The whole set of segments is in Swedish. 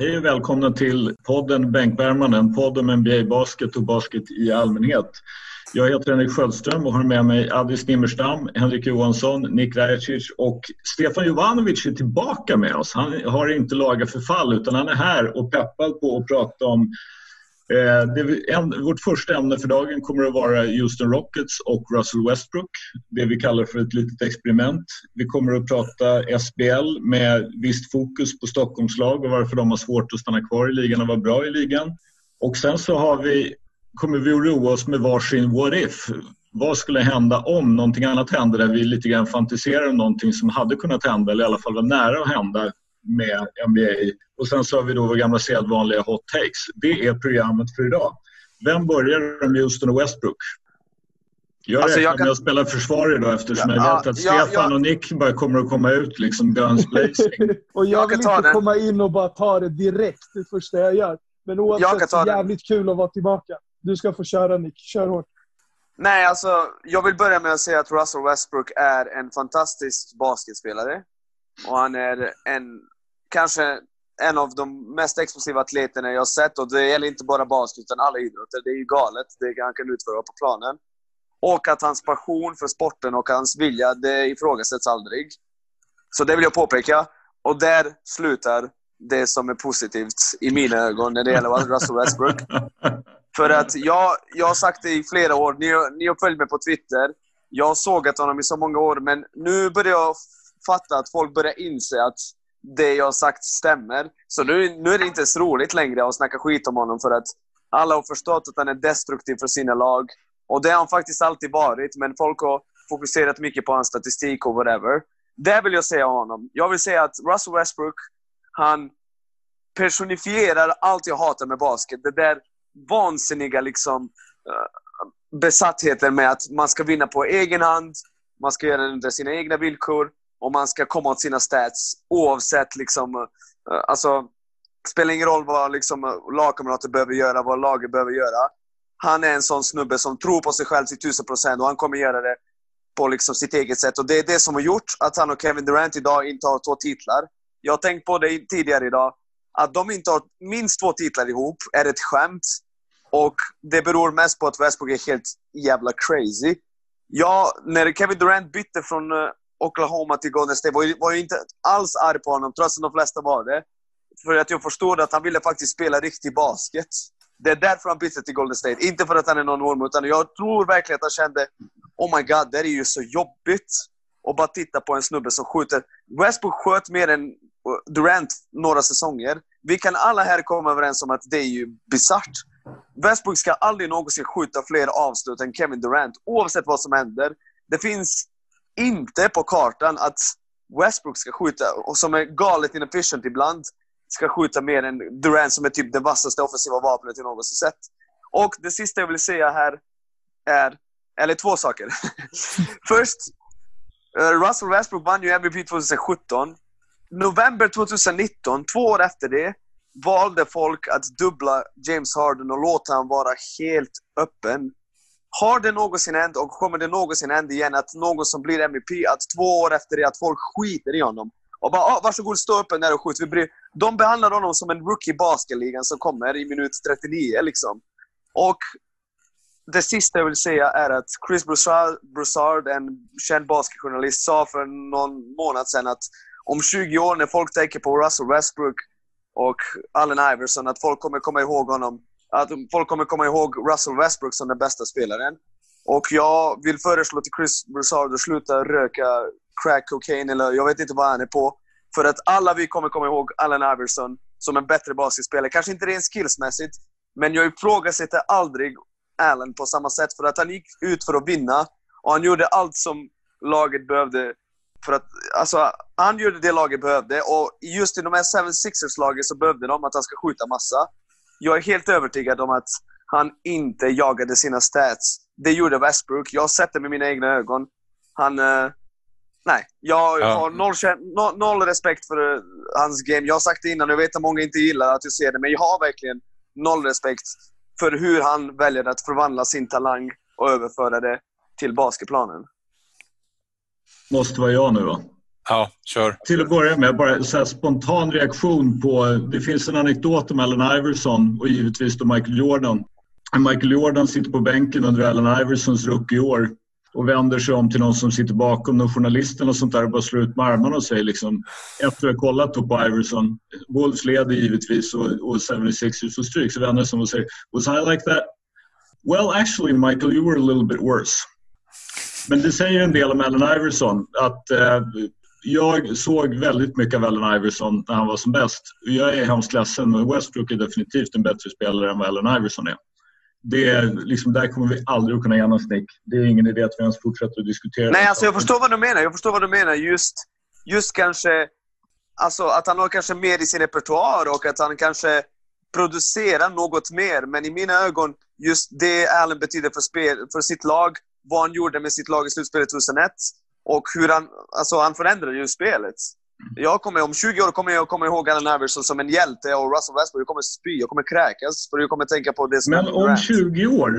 Hej och välkomna till podden Bänkvärmarna, en podd om NBA-basket och basket i allmänhet. Jag heter Henrik Sköldström och har med mig Addis Nimmerstam, Henrik Johansson, Nick Rajacic och Stefan Jovanovic är tillbaka med oss. Han har inte lagat förfall utan han är här och peppad på att prata om Eh, det, en, vårt första ämne för dagen kommer att vara Houston Rockets och Russell Westbrook. Det vi kallar för ett litet experiment. Vi kommer att prata SBL med visst fokus på Stockholmslag och varför de har svårt att stanna kvar i ligan och vara bra i ligan. Och sen så har vi, kommer vi att roa oss med varsin what if. Vad skulle hända om någonting annat hände där vi lite grann fantiserar om någonting som hade kunnat hända eller i alla fall var nära att hända med NBA. Och sen så har vi då vår gamla sedvanliga hot takes. Det är programmet för idag. Vem börjar med Houston och Westbrook? Jag alltså, räknar jag kan... med att spela försvar idag eftersom ja, jag vet att ja, Stefan ja. och Nick bara kommer att komma ut liksom guns blazing. och jag, vill inte den. komma in och bara ta det direkt det första jag gör. Men oavsett, så jävligt den. kul att vara tillbaka. Du ska få köra Nick. Kör hårt. Nej, alltså jag vill börja med att säga att Russell Westbrook är en fantastisk basketspelare. Och han är en, kanske en av de mest explosiva atleterna jag sett. Och det gäller inte bara basket, utan alla idrotter. Det är ju galet, det han kan utföra på planen. Och att hans passion för sporten och hans vilja, det ifrågasätts aldrig. Så det vill jag påpeka. Och där slutar det som är positivt i mina ögon när det gäller Russell Westbrook. För att jag, jag har sagt det i flera år, ni, ni har följt mig på Twitter. Jag har sågat honom i så många år, men nu börjar jag fatta att folk börjar inse att det jag har sagt stämmer. Så nu, nu är det inte så roligt längre att snacka skit om honom för att alla har förstått att han är destruktiv för sina lag. Och det har han faktiskt alltid varit, men folk har fokuserat mycket på hans statistik och whatever. Det vill jag säga om honom. Jag vill säga att Russell Westbrook, han personifierar allt jag hatar med basket. Det där vansinniga liksom, eh, besattheten med att man ska vinna på egen hand, man ska göra det under sina egna villkor om man ska komma åt sina stats oavsett liksom, eh, alltså, spelar ingen roll vad liksom, eh, lagkamrater behöver göra, vad laget behöver göra. Han är en sån snubbe som tror på sig själv till tusen procent och han kommer göra det på liksom sitt eget sätt. Och det är det som har gjort att han och Kevin Durant idag inte har två titlar. Jag har tänkt på det tidigare idag. Att de inte har minst två titlar ihop är ett skämt. Och det beror mest på att Westbrook är helt jävla crazy. Ja, när Kevin Durant bytte från eh, Oklahoma till Golden State var, var ju inte alls arg på honom, trots att de flesta var det. För att jag förstod att han ville faktiskt spela riktig basket. Det är därför han bytte till Golden State. Inte för att han är någon orm, utan jag tror verkligen att han kände Oh my god, det är ju så jobbigt. att bara titta på en snubbe som skjuter. Westbrook sköt mer än eh, Durant några säsonger. Vi kan alla här komma överens om att det är ju bisarrt. Westbrook ska aldrig någonsin skjuta fler avslut än Kevin Durant, oavsett vad som händer. Det finns inte på kartan att Westbrook ska skjuta, och som är galet inefficient ibland, ska skjuta mer än Durant som är typ det vassaste offensiva vapnet jag någonsin sett. Och det sista jag vill säga här är, eller två saker. Först, eh, Russell Westbrook vann ju MVP 2017. November 2019, två år efter det, valde folk att dubbla James Harden och låta honom vara helt öppen. Har det någonsin hänt och kommer det någonsin hända igen att någon som blir MVP, att två år efter det att folk skiter i honom och bara ah, “varsågod, stå upp där och skjut”. Vi bryr. De behandlar honom som en rookie i basketligan som kommer i minut 39 liksom. Och det sista jag vill säga är att Chris Broussard, Broussard en känd basketjournalist, sa för någon månad sedan att om 20 år när folk tänker på Russell Westbrook och Allen Iverson, att folk kommer komma ihåg honom. Att folk kommer komma ihåg Russell Westbrook som den bästa spelaren. Och jag vill föreslå till Chris Broussard att sluta röka crack cocaine eller jag vet inte vad han är på. För att alla vi kommer komma ihåg Allen Iverson som en bättre basketspelare. Kanske inte rent skillsmässigt, men jag ifrågasätter aldrig Allen på samma sätt. För att han gick ut för att vinna och han gjorde allt som laget behövde för att, alltså, han gjorde det laget behövde och just i de här 76ers-lagen så behövde de att han ska skjuta massa. Jag är helt övertygad om att han inte jagade sina stats. Det gjorde Westbrook. Jag har sett det med mina egna ögon. Han... Uh, nej, jag ja. har noll, noll, noll, respekt för uh, hans game. Jag har sagt det innan, jag vet att många inte gillar att jag ser det, men jag har verkligen noll respekt för hur han väljer att förvandla sin talang och överföra det till basketplanen. Måste vara jag nu då. Ja, kör. Till att börja med, bara så spontan reaktion på... Det finns en anekdot om Allen Iverson och givetvis då Michael Jordan. Michael Jordan sitter på bänken under Allen Iversons rookieår och vänder sig om till någon som sitter bakom, någon journalisten och sånt där och bara slår ut med armarna och säger liksom efter att ha kollat på Iverson, Wolves leder givetvis och, och 76ers och stryk, så vänder sig om och säger “Was I like that?” “Well actually Michael, you were a little bit worse”. Men det säger en del om Allen Iverson att eh, jag såg väldigt mycket av Allen Iverson när han var som bäst. Jag är hemskt ledsen, men Westbrook är definitivt en bättre spelare än vad Allen Iverson är det är, liksom, där kommer vi aldrig att kunna enas, Nick. Det är ingen idé att vi ens fortsätter att diskutera. Nej, alltså, jag förstår vad du menar. Jag förstår vad du menar. Just, just kanske alltså, att han har kanske mer i sin repertoar och att han kanske producerar något mer. Men i mina ögon, just det Allen betyder för, spel, för sitt lag, vad han gjorde med sitt lag i slutspelet 2001 och hur han, alltså, han förändrade ju spelet. Jag kommer, om 20 år kommer jag komma ihåg Allen Iverson som en hjälte och Russell Westbrook. Jag kommer spy, jag kommer kräkas. För jag kommer tänka på det som Men om 20 år,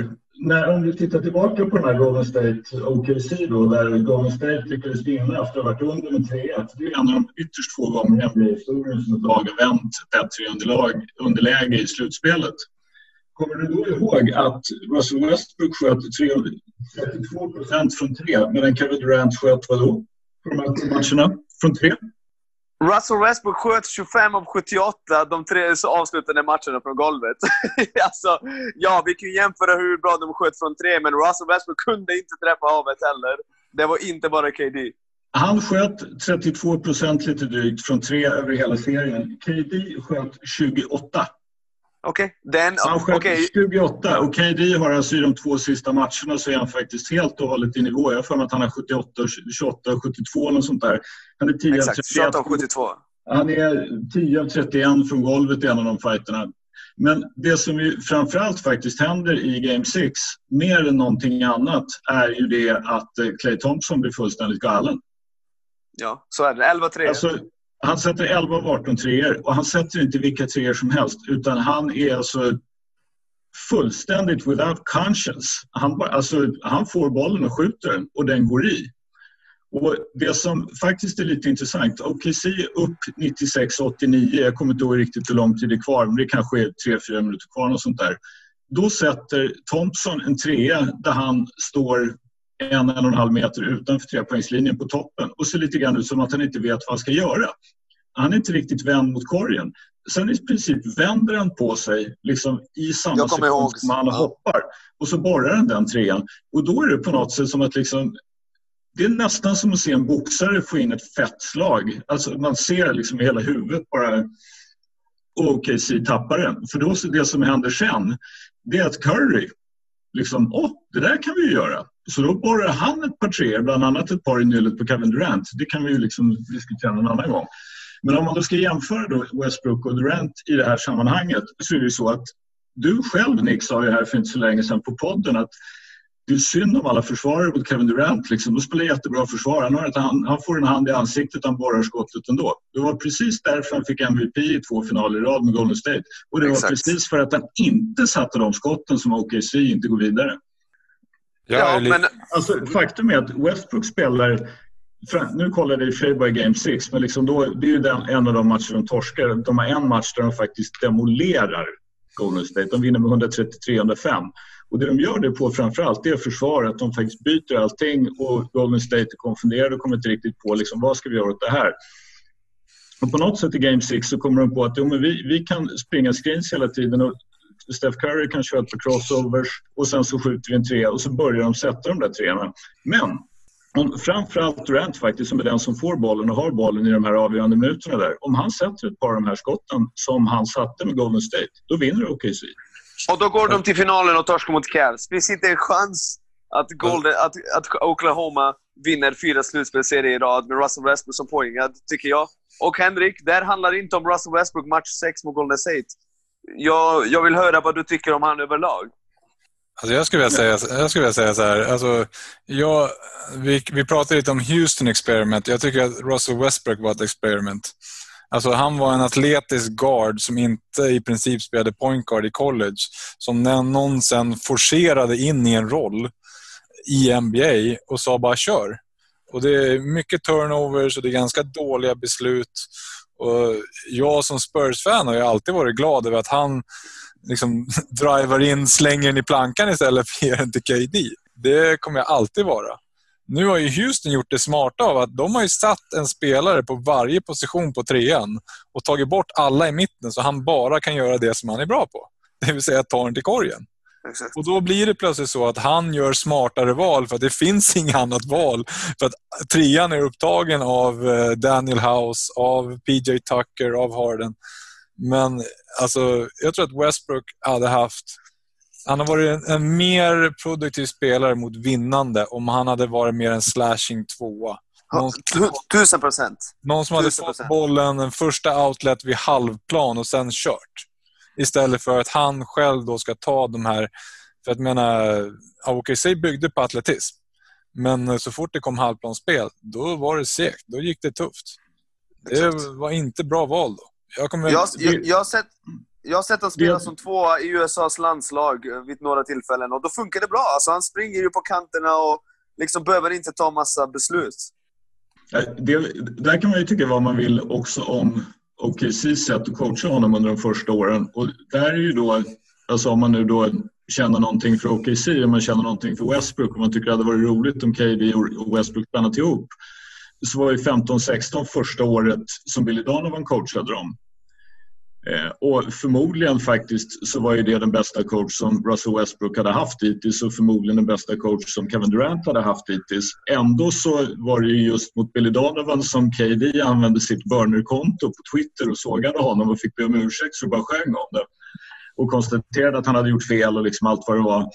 när, om du tittar tillbaka på den här Golden State OKC då, där Golden State lyckades vinna efter att ha varit under med 3-1. Det är en av de ytterst få gånger i NBA-historien som ett lag har vänt ett 3 underläge i slutspelet. Kommer du då ihåg att Russell Westbrook sköt 32 procent från tre medan Kevin Durant sköt vadå? På de här matcherna? Från tre? Russell Westbrook sköt 25 av 78 de tre avslutande matcherna från golvet. alltså, ja, vi kan jämföra hur bra de sköt från tre, men Russell Westbrook kunde inte träffa havet heller. Det var inte bara KD. Han sköt 32 procent lite drygt från tre över hela serien. KD sköt 28. Okej. Okay. Han sköt okay. 28 och KD har alltså i de två sista matcherna så är han faktiskt helt och hållet i nivå. Jag har för mig att han har 78, 28, 72 eller sånt där. Han är 10 Exakt, 28 och 72. Han är 10 av 31 från golvet i en av de fighterna. Men det som ju framförallt faktiskt händer i Game 6, mer än någonting annat, är ju det att Clay Thompson blir fullständigt galen. Ja, så är det. 11-3. Alltså, han sätter 11 av 18 treor och han sätter inte vilka treor som helst utan han är alltså fullständigt without conscience. Han, alltså, han får bollen och skjuter den och den går i. Och Det som faktiskt är lite intressant, OKC är upp 96-89, jag kommer inte ihåg riktigt hur lång tid det är kvar, men det kanske är 3-4 minuter kvar. Och sånt där. Då sätter Thompson en trea där han står en, en och en halv meter utanför trepoängslinjen på toppen och ser lite grann ut som att han inte vet vad han ska göra. Han är inte riktigt vänd mot korgen. Sen i princip vänder han på sig liksom, i samma sekund som han hoppar och så borrar han den trean. Och då är det på något sätt som att liksom, det är nästan som att se en boxare få in ett fett slag. Alltså man ser liksom hela huvudet bara OKC tappar den. För då det som händer sen, det är att Curry liksom, åh, det där kan vi ju göra. Så då borrar han ett par treor, bland annat ett par i nyllet på Kevin Durant. Det kan vi ju liksom diskutera en annan gång. Men om man då ska jämföra då Westbrook och Durant i det här sammanhanget så är det ju så att du själv Nick sa ju här för inte så länge sedan på podden att det är synd om alla försvarare mot Kevin Durant. Liksom. De spelar jättebra försvar. Han, har han, får en hand i ansiktet han borrar skottet ändå. Det var precis därför han fick MVP i två finaler i rad med Golden State. Och det Exakt. var precis för att han inte satte de skotten som OKC inte går vidare. Ja, men... alltså, faktum är att Westbrook spelar nu kollade jag i Game 6, men liksom då, det är ju den, en av de matcher de torskar. De har en match där de faktiskt demolerar Golden State. De vinner med 133-105. Och det de gör det på framförallt det är att de faktiskt byter allting och Golden State är konfunderade och kommer inte riktigt på liksom, vad ska vi göra åt det här. Och på något sätt i Game 6 så kommer de på att jo, men vi, vi kan springa screens hela tiden och Steph Curry kan köra på crossovers och sen så skjuter vi en trea och så börjar de sätta de där treorna. Men om, framförallt Durant faktiskt, som är den som får bollen och har bollen i de här avgörande minuterna där. Om han sätter ett par av de här skotten som han satte med Golden State, då vinner OKC. Och då går de till finalen och torskar mot Cavs. Finns inte en chans att, Golden, att, att Oklahoma vinner fyra slutspelsserier i rad med Russell Westbrook som poängad, tycker jag. Och Henrik, där handlar det inte om Russell Westbrook match 6 mot Golden State. Jag, jag vill höra vad du tycker om han överlag. Alltså jag, skulle vilja säga, jag skulle vilja säga så här. Alltså, jag, vi, vi pratade lite om Houston Experiment. Jag tycker att Russell Westbrook var ett experiment. Alltså han var en atletisk guard som inte i princip spelade point guard i college. Som någon sen forcerade in i en roll i NBA och sa bara kör. Och det är mycket turnovers och det är ganska dåliga beslut. Och jag som Spurs-fan har ju alltid varit glad över att han liksom driver in, slänger den i plankan istället för att ge den till KD. Det kommer jag alltid vara. Nu har ju Houston gjort det smarta av att de har ju satt en spelare på varje position på trean och tagit bort alla i mitten så han bara kan göra det som han är bra på. Det vill säga ta den till korgen. Exakt. Och då blir det plötsligt så att han gör smartare val för att det finns inget annat val. För att trean är upptagen av eh, Daniel House, av PJ Tucker, av Harden. Men alltså, jag tror att Westbrook hade haft... Han har varit en, en mer produktiv spelare mot vinnande om han hade varit mer en slashing tvåa. Tusen procent. Någon som hade fått bollen, en första outlet vid halvplan och sen kört. Istället för att han själv då ska ta de här... För att menar, OKC byggde på atletism. Men så fort det kom halvplansspel, då var det segt. Då gick det tufft. Det var inte bra val då. Jag, kommer... jag, jag, jag har sett... Jag har sett honom spela som tvåa i USAs landslag vid några tillfällen och då funkar det bra. Alltså, han springer ju på kanterna och liksom behöver inte ta massa beslut. Det, där kan man ju tycka vad man vill också om OKCs sätt att coacha honom under de första åren. Och där är ju då, alltså om man nu då känner någonting för OKC, om man känner någonting för Westbrook, om man tycker det hade varit roligt om KD och Westbrook spännat ihop, så var ju 15-16 första året som Billy Donovan coachade dem. Eh, och förmodligen faktiskt så var ju det den bästa coach som Russell Westbrook hade haft hittills och förmodligen den bästa coach som Kevin Durant hade haft hittills. Ändå så var det ju just mot Billy Donovan som KD använde sitt burnerkonto på Twitter och sågade honom och fick be om ursäkt så bara sjöng om det. Och konstaterade att han hade gjort fel och liksom allt vad det var.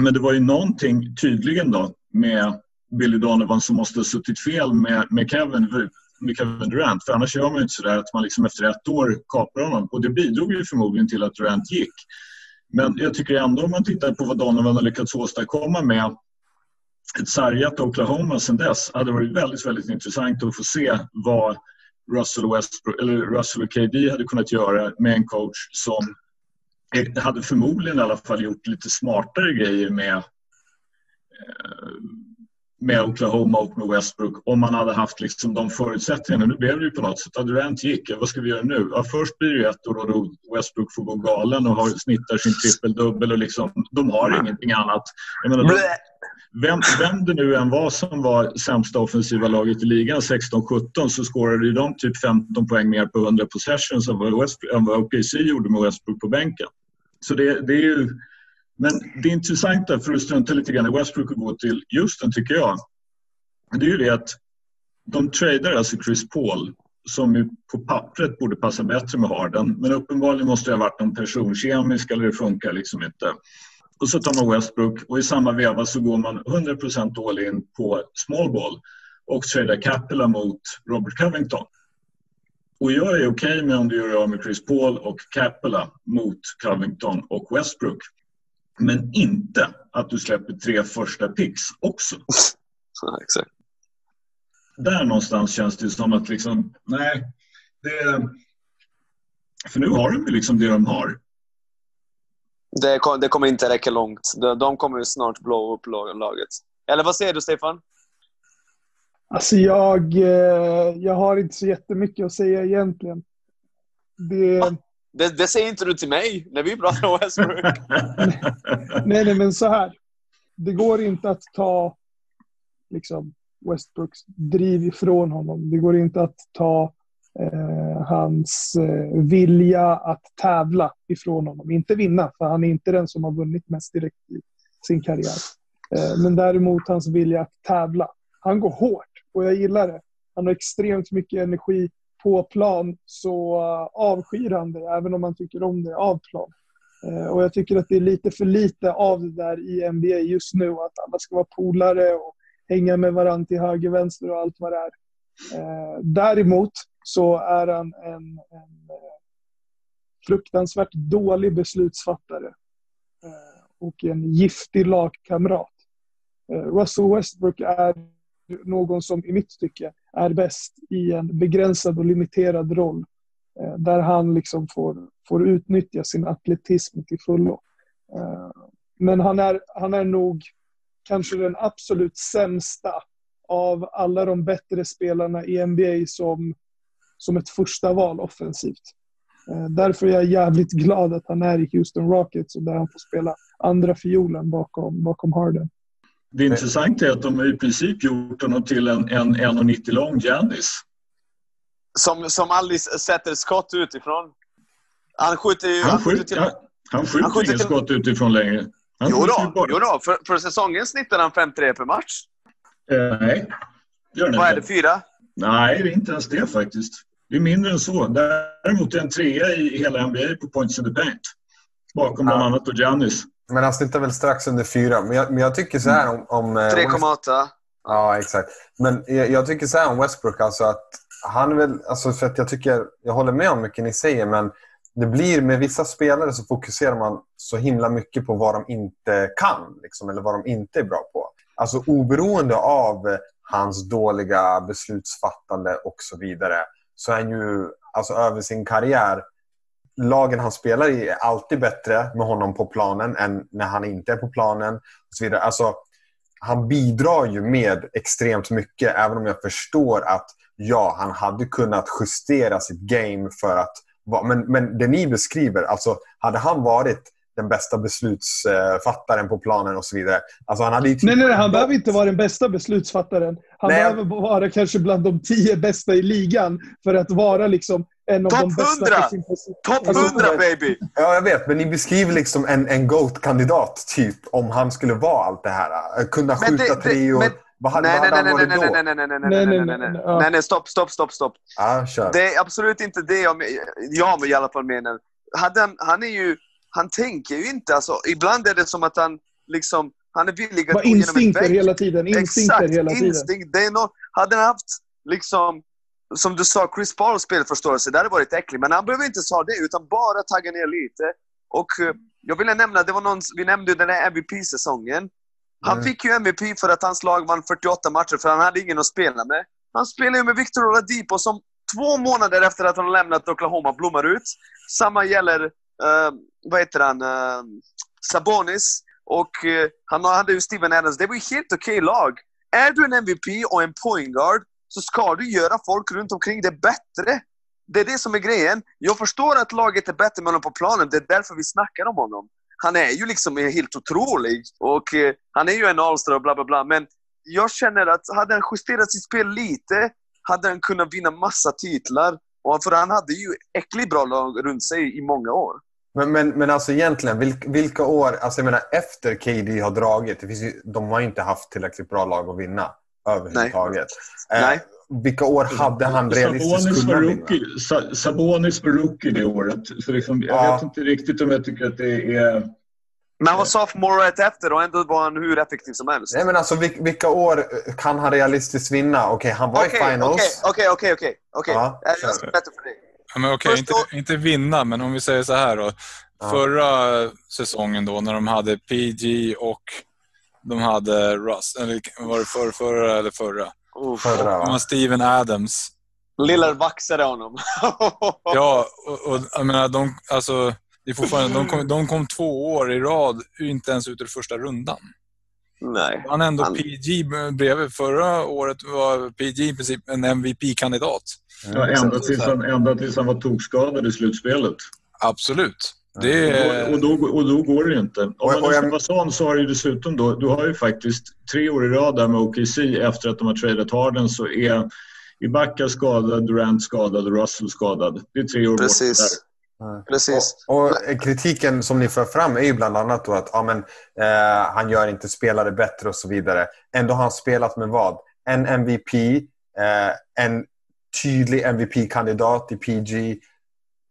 Men det var ju någonting tydligen då med Billy Donovan som måste ha suttit fel med, med Kevin Kevin Durant. För annars gör man ju inte sådär att man liksom efter ett år kapar honom. Och det bidrog ju förmodligen till att Durant gick. Men jag tycker ändå om man tittar på vad Donovan har lyckats åstadkomma med ett sargat Oklahoma sedan dess hade varit väldigt, väldigt intressant att få se vad Russell, Westbrook, eller Russell och KD hade kunnat göra med en coach som hade förmodligen i alla fall gjort lite smartare grejer med eh, med Oklahoma och med Westbrook om man hade haft liksom de förutsättningarna. Nu blev det ju på något sätt att Durant gick. Vad ska vi göra nu? Ja, först blir det ett år då Westbrook får gå galen och har, snittar sin trippeldubbel och liksom, de har ingenting annat. Menar, de, vem, vem det nu än var som var sämsta offensiva laget i ligan 16-17 så scorade de typ 15 poäng mer på 100 possessions än vad, West, än vad OKC gjorde med Westbrook på bänken. Så det, det är ju men det intressanta, för att strunta lite grann i Westbrook och gå till Houston, tycker jag, det är ju det att de tradar alltså Chris Paul som på pappret borde passa bättre med Harden. Men uppenbarligen måste det ha varit någon personkemisk eller det funkar liksom inte. Och så tar man Westbrook och i samma veva så går man 100% all in på small ball och tradar Capella mot Robert Covington. Och jag är okej okay med om du gör av med Chris Paul och Capella mot Covington och Westbrook. Men inte att du släpper tre första picks också. Ja, exakt. Där någonstans känns det som att liksom, nej, det... För nu har de ju liksom det de har. Det, det kommer inte räcka långt. De, de kommer snart blå upp laget. Eller vad säger du, Stefan? Alltså jag, eh, jag har inte så jättemycket att säga egentligen. Det, det, det, säger inte du till mig när vi pratar om Westbrook. nej, nej, men så här. Det går inte att ta liksom, Westbrooks driv ifrån honom. Det går inte att ta eh, hans eh, vilja att tävla ifrån honom. Inte vinna, för han är inte den som har vunnit mest direkt i sin karriär. Eh, men däremot hans vilja att tävla. Han går hårt och jag gillar det. Han har extremt mycket energi på plan så eh, avskyr han det, även om man tycker om det av plan. Eh, och jag tycker att det är lite för lite av det där i NBA just nu, att alla ska vara polare och hänga med varandra till höger, vänster och allt vad det är. Eh, däremot så är han en, en fruktansvärt dålig beslutsfattare och en giftig lagkamrat. Russell Westbrook är någon som i mitt tycke är bäst i en begränsad och limiterad roll. Eh, där han liksom får, får utnyttja sin atletism till fullo. Eh, men han är, han är nog kanske den absolut sämsta av alla de bättre spelarna i NBA som, som ett första val offensivt. Eh, därför är jag jävligt glad att han är i Houston Rockets och där han får spela andra fiolen bakom, bakom Harden. Det intressanta är att de i princip gjort honom till en, en 1,90 lång Giannis. Som, som aldrig sätter skott utifrån. Han skjuter ju... Han skjuter, till, han, han skjuter, han skjuter inga till, skott utifrån längre. Han jo då, jo då. För, för säsongen snittar han 5-3 per match. Eh, nej, gör Vad är det? Fyra? Nej, det är inte ens det faktiskt. Det är mindre än så. Däremot är en trea i hela NBA på points in the paint. Bakom bland annat Giannis. Men han snittar väl strax under fyra. Men jag, men jag tycker så här om... om 3,8. Eh, ja, exakt. Men jag, jag, tycker så här om Westbrook. Alltså att han väl... Alltså för att jag tycker... Jag håller med om mycket ni säger, men det blir med vissa spelare så fokuserar man så himla mycket på vad de inte kan. Liksom, eller vad de inte är bra på. Alltså oberoende av hans dåliga beslutsfattande och så vidare så är han ju alltså, över sin karriär lagen han spelar i är alltid bättre med honom på planen än när han inte är på planen. Och så vidare. Alltså, han bidrar ju med extremt mycket, även om jag förstår att ja, han hade kunnat justera sitt game för att... Men, men det ni beskriver, alltså hade han varit den bästa beslutsfattaren på planen och så vidare. Alltså han hade typ nej, nej, han behöver inte vara den bästa beslutsfattaren. Han nej. behöver vara kanske bland de tio bästa i ligan för att vara liksom en av Top de bästa. 100! Topp 100 alltså, baby! Ja, jag vet. Men ni beskriver liksom en, en GOAT-kandidat, typ. Om han skulle vara allt det här. Kunna skjuta treor. Vad hade, nej, nej, nej, nej, nej, nej, nej, nej, nej, nej, nej, nej, nej, nej, nej, stopp, stopp, stopp, stopp. Ah, kör. Det är absolut inte det jag, jag i alla fall menar. Han, han är ju han tänker ju inte. Alltså, ibland är det som att han liksom... Han är villig att gå instinkter en hela tiden. Instinkter Exakt, hela tiden. Instinkt. Det är hade han haft, liksom, som du sa, Chris Pauls spelförståelse, det hade varit äckligt. Men han behöver inte ha det, utan bara tagga ner lite. Och uh, jag vill nämna, det var någon, vi nämnde den här MVP-säsongen. Han mm. fick ju MVP för att hans lag vann 48 matcher, för han hade ingen att spela med. Han spelade ju med Victor Oladipo som två månader efter att han lämnat Oklahoma blommar ut. Samma gäller uh, vad heter han, uh, Sabonis och uh, han hade ju Steven Adams. Det var ju helt okej okay lag. Är du en MVP och en point guard så ska du göra folk runt omkring dig bättre. Det är det som är grejen. Jag förstår att laget är bättre med honom på planen. Det är därför vi snackar om honom. Han är ju liksom helt otrolig och eh, han är ju en Allstar och bla bla bla. Men jag känner att hade han justerat sitt spel lite hade han kunnat vinna massa titlar. Och för han hade ju äckligt bra lag runt sig i många år. Men, men, men alltså egentligen, vilka, vilka år... Alltså jag menar, efter KD har dragit, det finns ju, de har inte haft tillräckligt bra lag att vinna överhuvudtaget. Nej. Eh, Nej. Vilka år hade han realistiskt kunnat vinna? Sabonis var rookie det året. Så liksom, jag ja. vet inte riktigt om jag tycker att det är... Men han var sophomore rätt efter och ändå var han hur effektiv som helst. Nej, men alltså vilka år kan han realistiskt vinna? Okej, okay, han var okay, i finals. Okej, okej, okej. Jag är bättre för dig. Ja, men okej, inte, inte vinna, men om vi säger så här då. Ja. Förra säsongen då när de hade PG och de hade Russ. Eller var det för, förra eller förra? Oh, förra va? Steven Adams. Lillard vaxade honom. ja, och, och jag menar, de, alltså, det är fortfarande, de, kom, de kom två år i rad inte ens ut ur första rundan. Nej. Han ändå han... PG bredvid. Förra året var PG i princip en MVP-kandidat. Ja, ända, tills han, ända tills han var tokskadad i slutspelet. Absolut. Det... Och, då, och då går det inte. Om man ska vara sån så har du dessutom då, du har ju faktiskt tre år i rad där med OKC efter att de har tradat Harden så är Ibaka skadad, Durant skadad och Russell skadad. Det är tre år Precis. bort där. Precis. Och, och, kritiken som ni för fram är ju bland annat då att ja, men, eh, han gör inte spelare bättre och så vidare. Ändå har han spelat med vad? En MVP, eh, en tydlig MVP-kandidat i PG.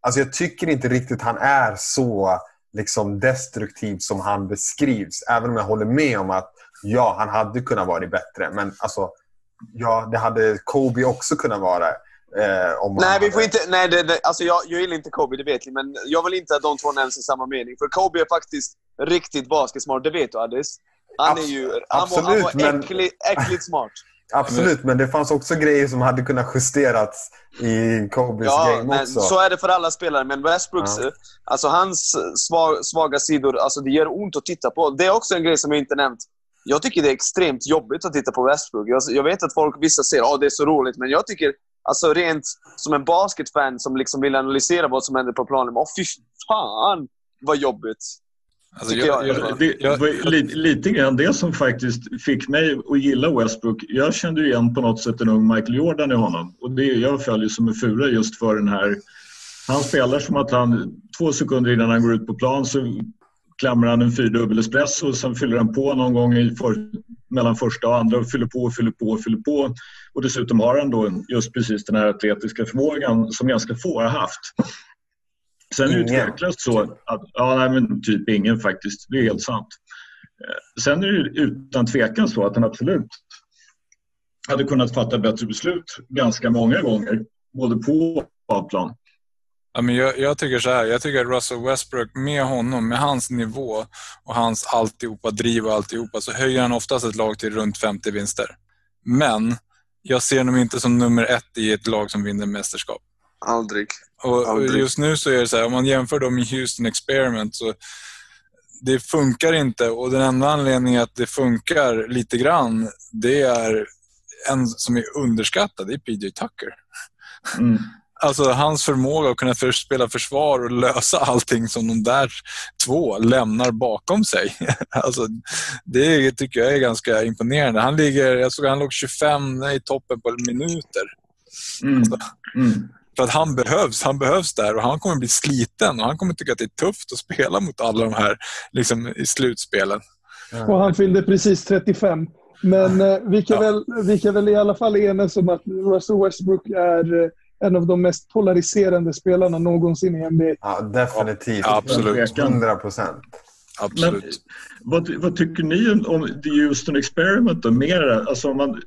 Alltså jag tycker inte riktigt han är så liksom destruktiv som han beskrivs. Även om jag håller med om att ja, han hade kunnat vara bättre. Men alltså, ja, det hade Kobe också kunnat vara. Eh, nej, vi får inte, nej det, det, alltså jag, jag gillar inte Kobe, det vet ni. Men jag vill inte att de två nämns i samma mening. För Kobe är faktiskt riktigt basketsmart, det vet du Addis. Han är ju han var, han var äckligt, men... äckligt smart. Absolut, men det fanns också grejer som hade kunnat justerats i Kobes ja, game också. Så är det för alla spelare, men Westbrooks, ja. alltså hans svag, svaga sidor, alltså det gör ont att titta på. Det är också en grej som jag inte nämnt. jag tycker det är extremt jobbigt att titta på Westbrook. Jag, jag vet att folk, vissa säger att oh, det är så roligt, men jag tycker alltså rent som en basketfan som liksom vill analysera vad som händer på planen. Åh, oh, fy fan vad jobbigt. Alltså, jag, jag, det, det var lite, lite grann det som faktiskt fick mig att gilla Westbrook. Jag kände igen på något sätt en ung Michael Jordan i honom. Och det jag följer som en fura just för den här... Han spelar som att han två sekunder innan han går ut på plan så klamrar han en fyrdubbel espresso och sen fyller han på någon gång i för, mellan första och andra och fyller på och fyller på och fyller på. Och dessutom har han då just precis den här atletiska förmågan som ganska få har haft. Sen är det tveklöst så att, ja nej men typ ingen faktiskt, det är helt sant. Eh, sen är det utan tvekan så att han absolut hade kunnat fatta bättre beslut ganska många gånger, både på och av plan. Ja, men jag, jag, tycker så här, jag tycker att Russell Westbrook med honom, med hans nivå och hans alltihopa, driv och alltihopa, så höjer han oftast ett lag till runt 50 vinster. Men jag ser honom inte som nummer ett i ett lag som vinner mästerskap. Aldrig. Och, och just nu så är det så här, om man jämför dem med Houston Experiment så det funkar inte och den enda anledningen att det funkar lite grann, det är en som är underskattad, det är PJ Tucker. Mm. Alltså hans förmåga att kunna för, spela försvar och lösa allting som de där två lämnar bakom sig. alltså, det tycker jag är ganska imponerande. Han ligger, jag såg han låg 25 i toppen på minuter. Mm. Alltså, mm. För att han behövs, han behövs där och han kommer bli sliten och han kommer tycka att det är tufft att spela mot alla de här liksom, i slutspelen. Och han fyllde precis 35. Men eh, vi, kan ja. väl, vi kan väl i alla fall enas om att Russell Westbrook är eh, en av de mest polariserande spelarna någonsin i NBA. Ja, definitivt. Ja, absolut. 100 procent. Absolut. Men, vad, vad, tycker ni om The Houston Experiment då? Mer, alltså om man,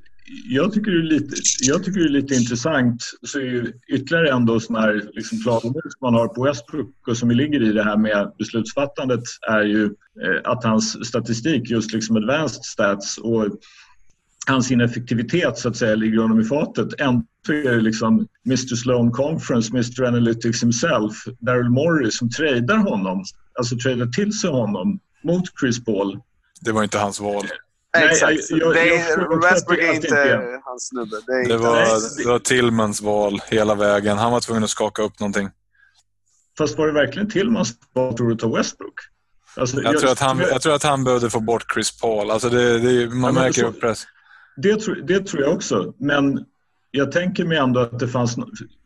jag, tycker det är lite, jag tycker det är lite intressant. Så är ytterligare en sån här liksom klagomål som man har på Westbrook och som ligger i det här med beslutsfattandet är ju eh, att hans statistik, just liksom advanced stats och hans ineffektivitet så att säga ligger honom i fatet. Ändå är det liksom Mr Sloan Conference, Mr Analytics himself, Daryl Morey som tradar honom, alltså tradar till sig honom mot Chris Paul. Det var inte hans val. Nej, Exakt. Westbrook är inte hans snubbe. Det, det, var, det var Tillmans val hela vägen. Han var tvungen att skaka upp någonting. Fast var det verkligen Tillmans val, tror du, ta Westbrook? Alltså, jag, jag, tror att han, jag tror att han behövde få bort Chris Paul. Alltså det, det, man ja, märker upp press. Det, det tror jag också. Men jag tänker mig ändå att det fanns,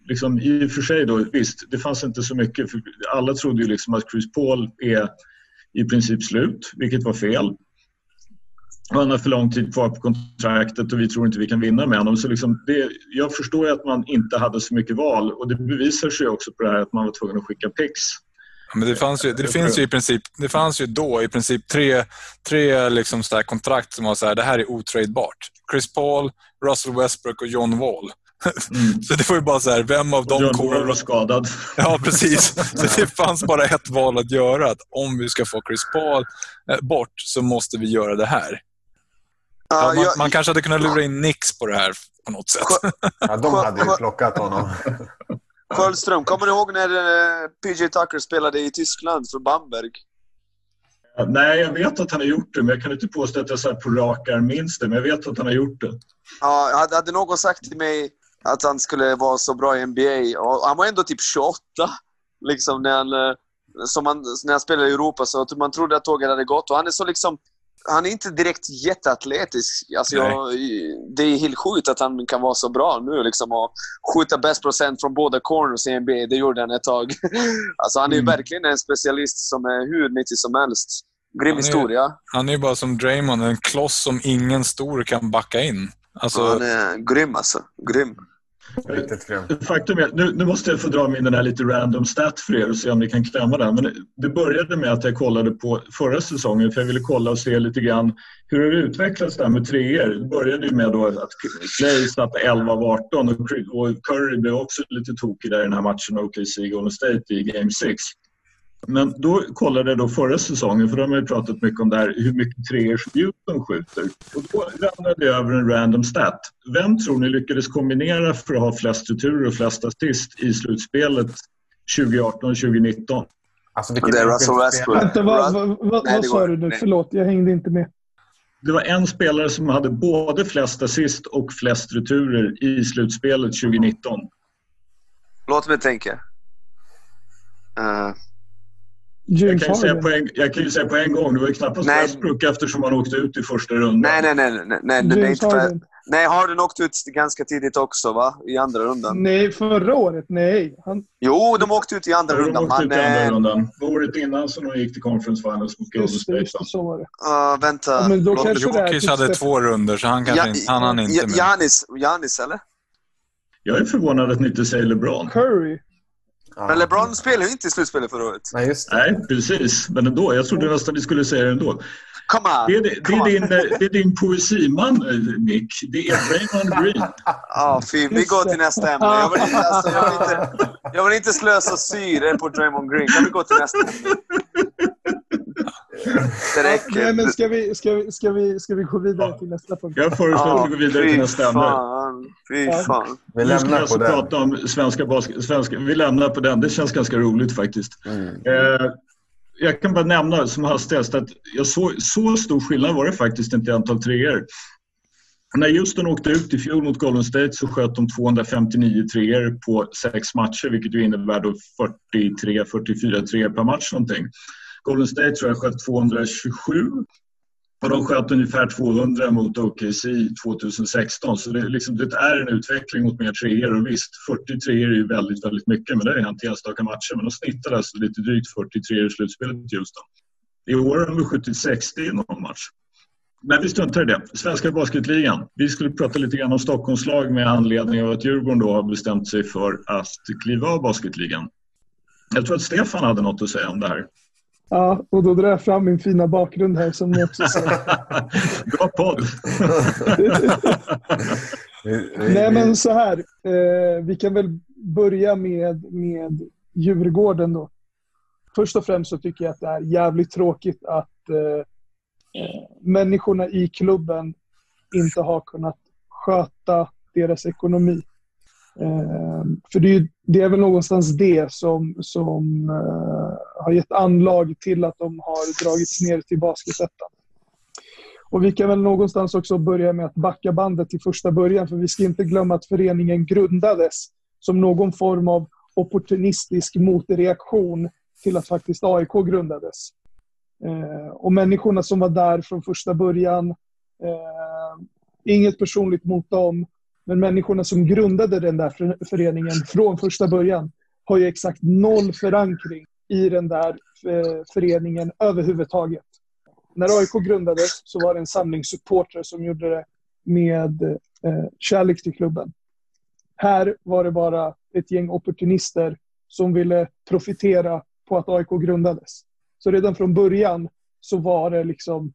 liksom, i och för sig då, visst, det fanns inte så mycket. För alla trodde ju liksom att Chris Paul är i princip slut, vilket var fel. Han har för lång tid kvar på kontraktet och vi tror inte vi kan vinna med honom. Så liksom det, jag förstår att man inte hade så mycket val och det bevisar sig också på det här att man var tvungen att skicka pix. Men det fanns ju, det finns ju i princip, det fanns ju då i princip tre, tre liksom så kontrakt som var så här, det här är otradebart. Chris Paul, Russell Westbrook och John Wall. Mm. Så det var ju bara så här, vem av dem kommer... var skadad. Ja, precis. Så det fanns bara ett val att göra. Att om vi ska få Chris Paul eh, bort så måste vi göra det här. Ja, man, man, kanske hade kunnat lura in Nix på det här på något sätt. Ja, de hade ju plockat honom. Sköldström, kommer du ihåg när eh, PJ Tucker spelade i Tyskland för Bamberg? Nej, jag vet att han har gjort det, men jag kan inte påstå att jag så på rak arm minns det. Men jag vet att han har gjort det. Ja, hade någon sagt till mig att han skulle vara så bra i NBA, och han var ändå typ 28, liksom när han, eh, som han, när han spelade i Europa, så man trodde att tåget hade gått. Och han är så liksom han är inte direkt jätteatletisk. Alltså jag, det är helt sjukt att han kan vara så bra nu. Liksom, och skjuta bäst procent från båda corners i NBA. Det gjorde han ett tag. alltså, han är mm. verkligen en specialist som är hur nyttig som helst. Grym han är, historia. Han är bara som Draymond, en kloss som ingen stor kan backa in. Alltså... Han är grym alltså. Grym. Riktigt grym. Faktum är, nu, nu måste jag få dra min den här lite random stat för er och se om ni kan klämma den. Men det började med att jag kollade på förra säsongen för jag ville kolla och se lite grann hur har det utvecklats där med treor. Det började med då att Clay satte 11 av 18 och Curry blev också lite tokig där i den här matchen OKC Golden State i Game 6. Men då kollade jag då förra säsongen, för då har man ju pratat mycket om det här, hur mycket treor Houston skjuter. Och då ramlade jag över en random stat. Vem tror ni lyckades kombinera för att ha flest returer och flest assist i slutspelet 2018-2019? Alltså, det är Russell Westbrook. Vänta, vad, vad, vad, vad sa du nu? Förlåt, jag hängde inte med. det var en spelare som hade både flest assist och flest returer i slutspelet 2019. Låt mig tänka. Uh, jag kan, säga på en, jag kan ju säga på en gång, det var ju knappast nej. Westbrook eftersom han åkte ut i första rundan. Nej, nej, nej. nej, nej, nej, inte för, nej Harden åkte ut ganska tidigt också, va? I andra rundan. Nej, förra året? Nej. Han... Jo, de åkte ut i andra ja, rundan. De åkte ut i andra rundan. Året innan som de gick till Conference Finals mot Golden State. Just det, så var det. Uh, vänta. Ja, men då kanske Jokic hade två runder så han kanske ja, inte, han hann inte med. Janis, Janis, eller? Jag är förvånad att ni inte säger LeBron. Curry. Men LeBron spelade ju inte i slutspelet förra året. Nej, just det. Nej, precis. Men ändå. Jag trodde nästan ni skulle säga det ändå. Come on. Det, är, det, är din, det är din poesiman, Nick. Det är Raymond Green. Ja, fy. Vi går till nästa ämne. Jag vill, inte, alltså, jag, vill inte, jag vill inte slösa syre på Draymond Green. Kan vi gå till nästa? Det räcker. Nej, men ska, vi, ska, vi, ska, vi, ska vi gå vidare till nästa punkt? Jag föreslår att vi går vidare till nästa ämne. Fy fan. Vi lämnar alltså på den. Prata om svenska basket, svenska, vi lämnar på den. Det känns ganska roligt faktiskt. Mm. Eh, jag kan bara nämna som hastigast att jag så, så stor skillnad var det faktiskt inte i antal treor. När Houston åkte ut i fjol mot Golden State så sköt de 259 treor på sex matcher vilket ju innebär då 43-44 treor per match någonting. Golden State tror jag sköt 227 och de sköt ungefär 200 mot OKC 2016. Så det, liksom, det är en utveckling mot mer treor. Och visst, 40 treor är ju väldigt, väldigt mycket, men det har hänt i enstaka matcher. Men de snittar alltså lite drygt 40 treor i slutspelet i Houston. I år har de skjutit 60 i någon match. Men vi struntar i det. Svenska basketligan. Vi skulle prata lite grann om Stockholmslag med anledning av att Djurgården då har bestämt sig för att kliva av basketligan. Jag tror att Stefan hade något att säga om det här. Ja, och då drar jag fram min fina bakgrund här som ni också ser. Bra podd! Nej, men så här. Eh, vi kan väl börja med, med Djurgården då. Först och främst så tycker jag att det är jävligt tråkigt att eh, eh människorna i klubben inte har kunnat sköta deras ekonomi. Ehm, för det är, det är väl någonstans det som, som eh, har gett anlag till att de har dragits ner till basketettan. Och vi kan väl någonstans också börja med att backa bandet till första början för vi ska inte glömma att föreningen grundades som någon form av opportunistisk motreaktion till att faktiskt AIK grundades. Eh, och människorna som var där från första början, eh, inget personligt mot dem, men människorna som grundade den där föreningen från första början har ju exakt noll förankring i den där eh, föreningen överhuvudtaget. När AIK grundades så var det en samling supportrar som gjorde det med eh, kärlek till klubben. Här var det bara ett gäng opportunister som ville profitera på att AIK grundades. Så redan från början så var det liksom...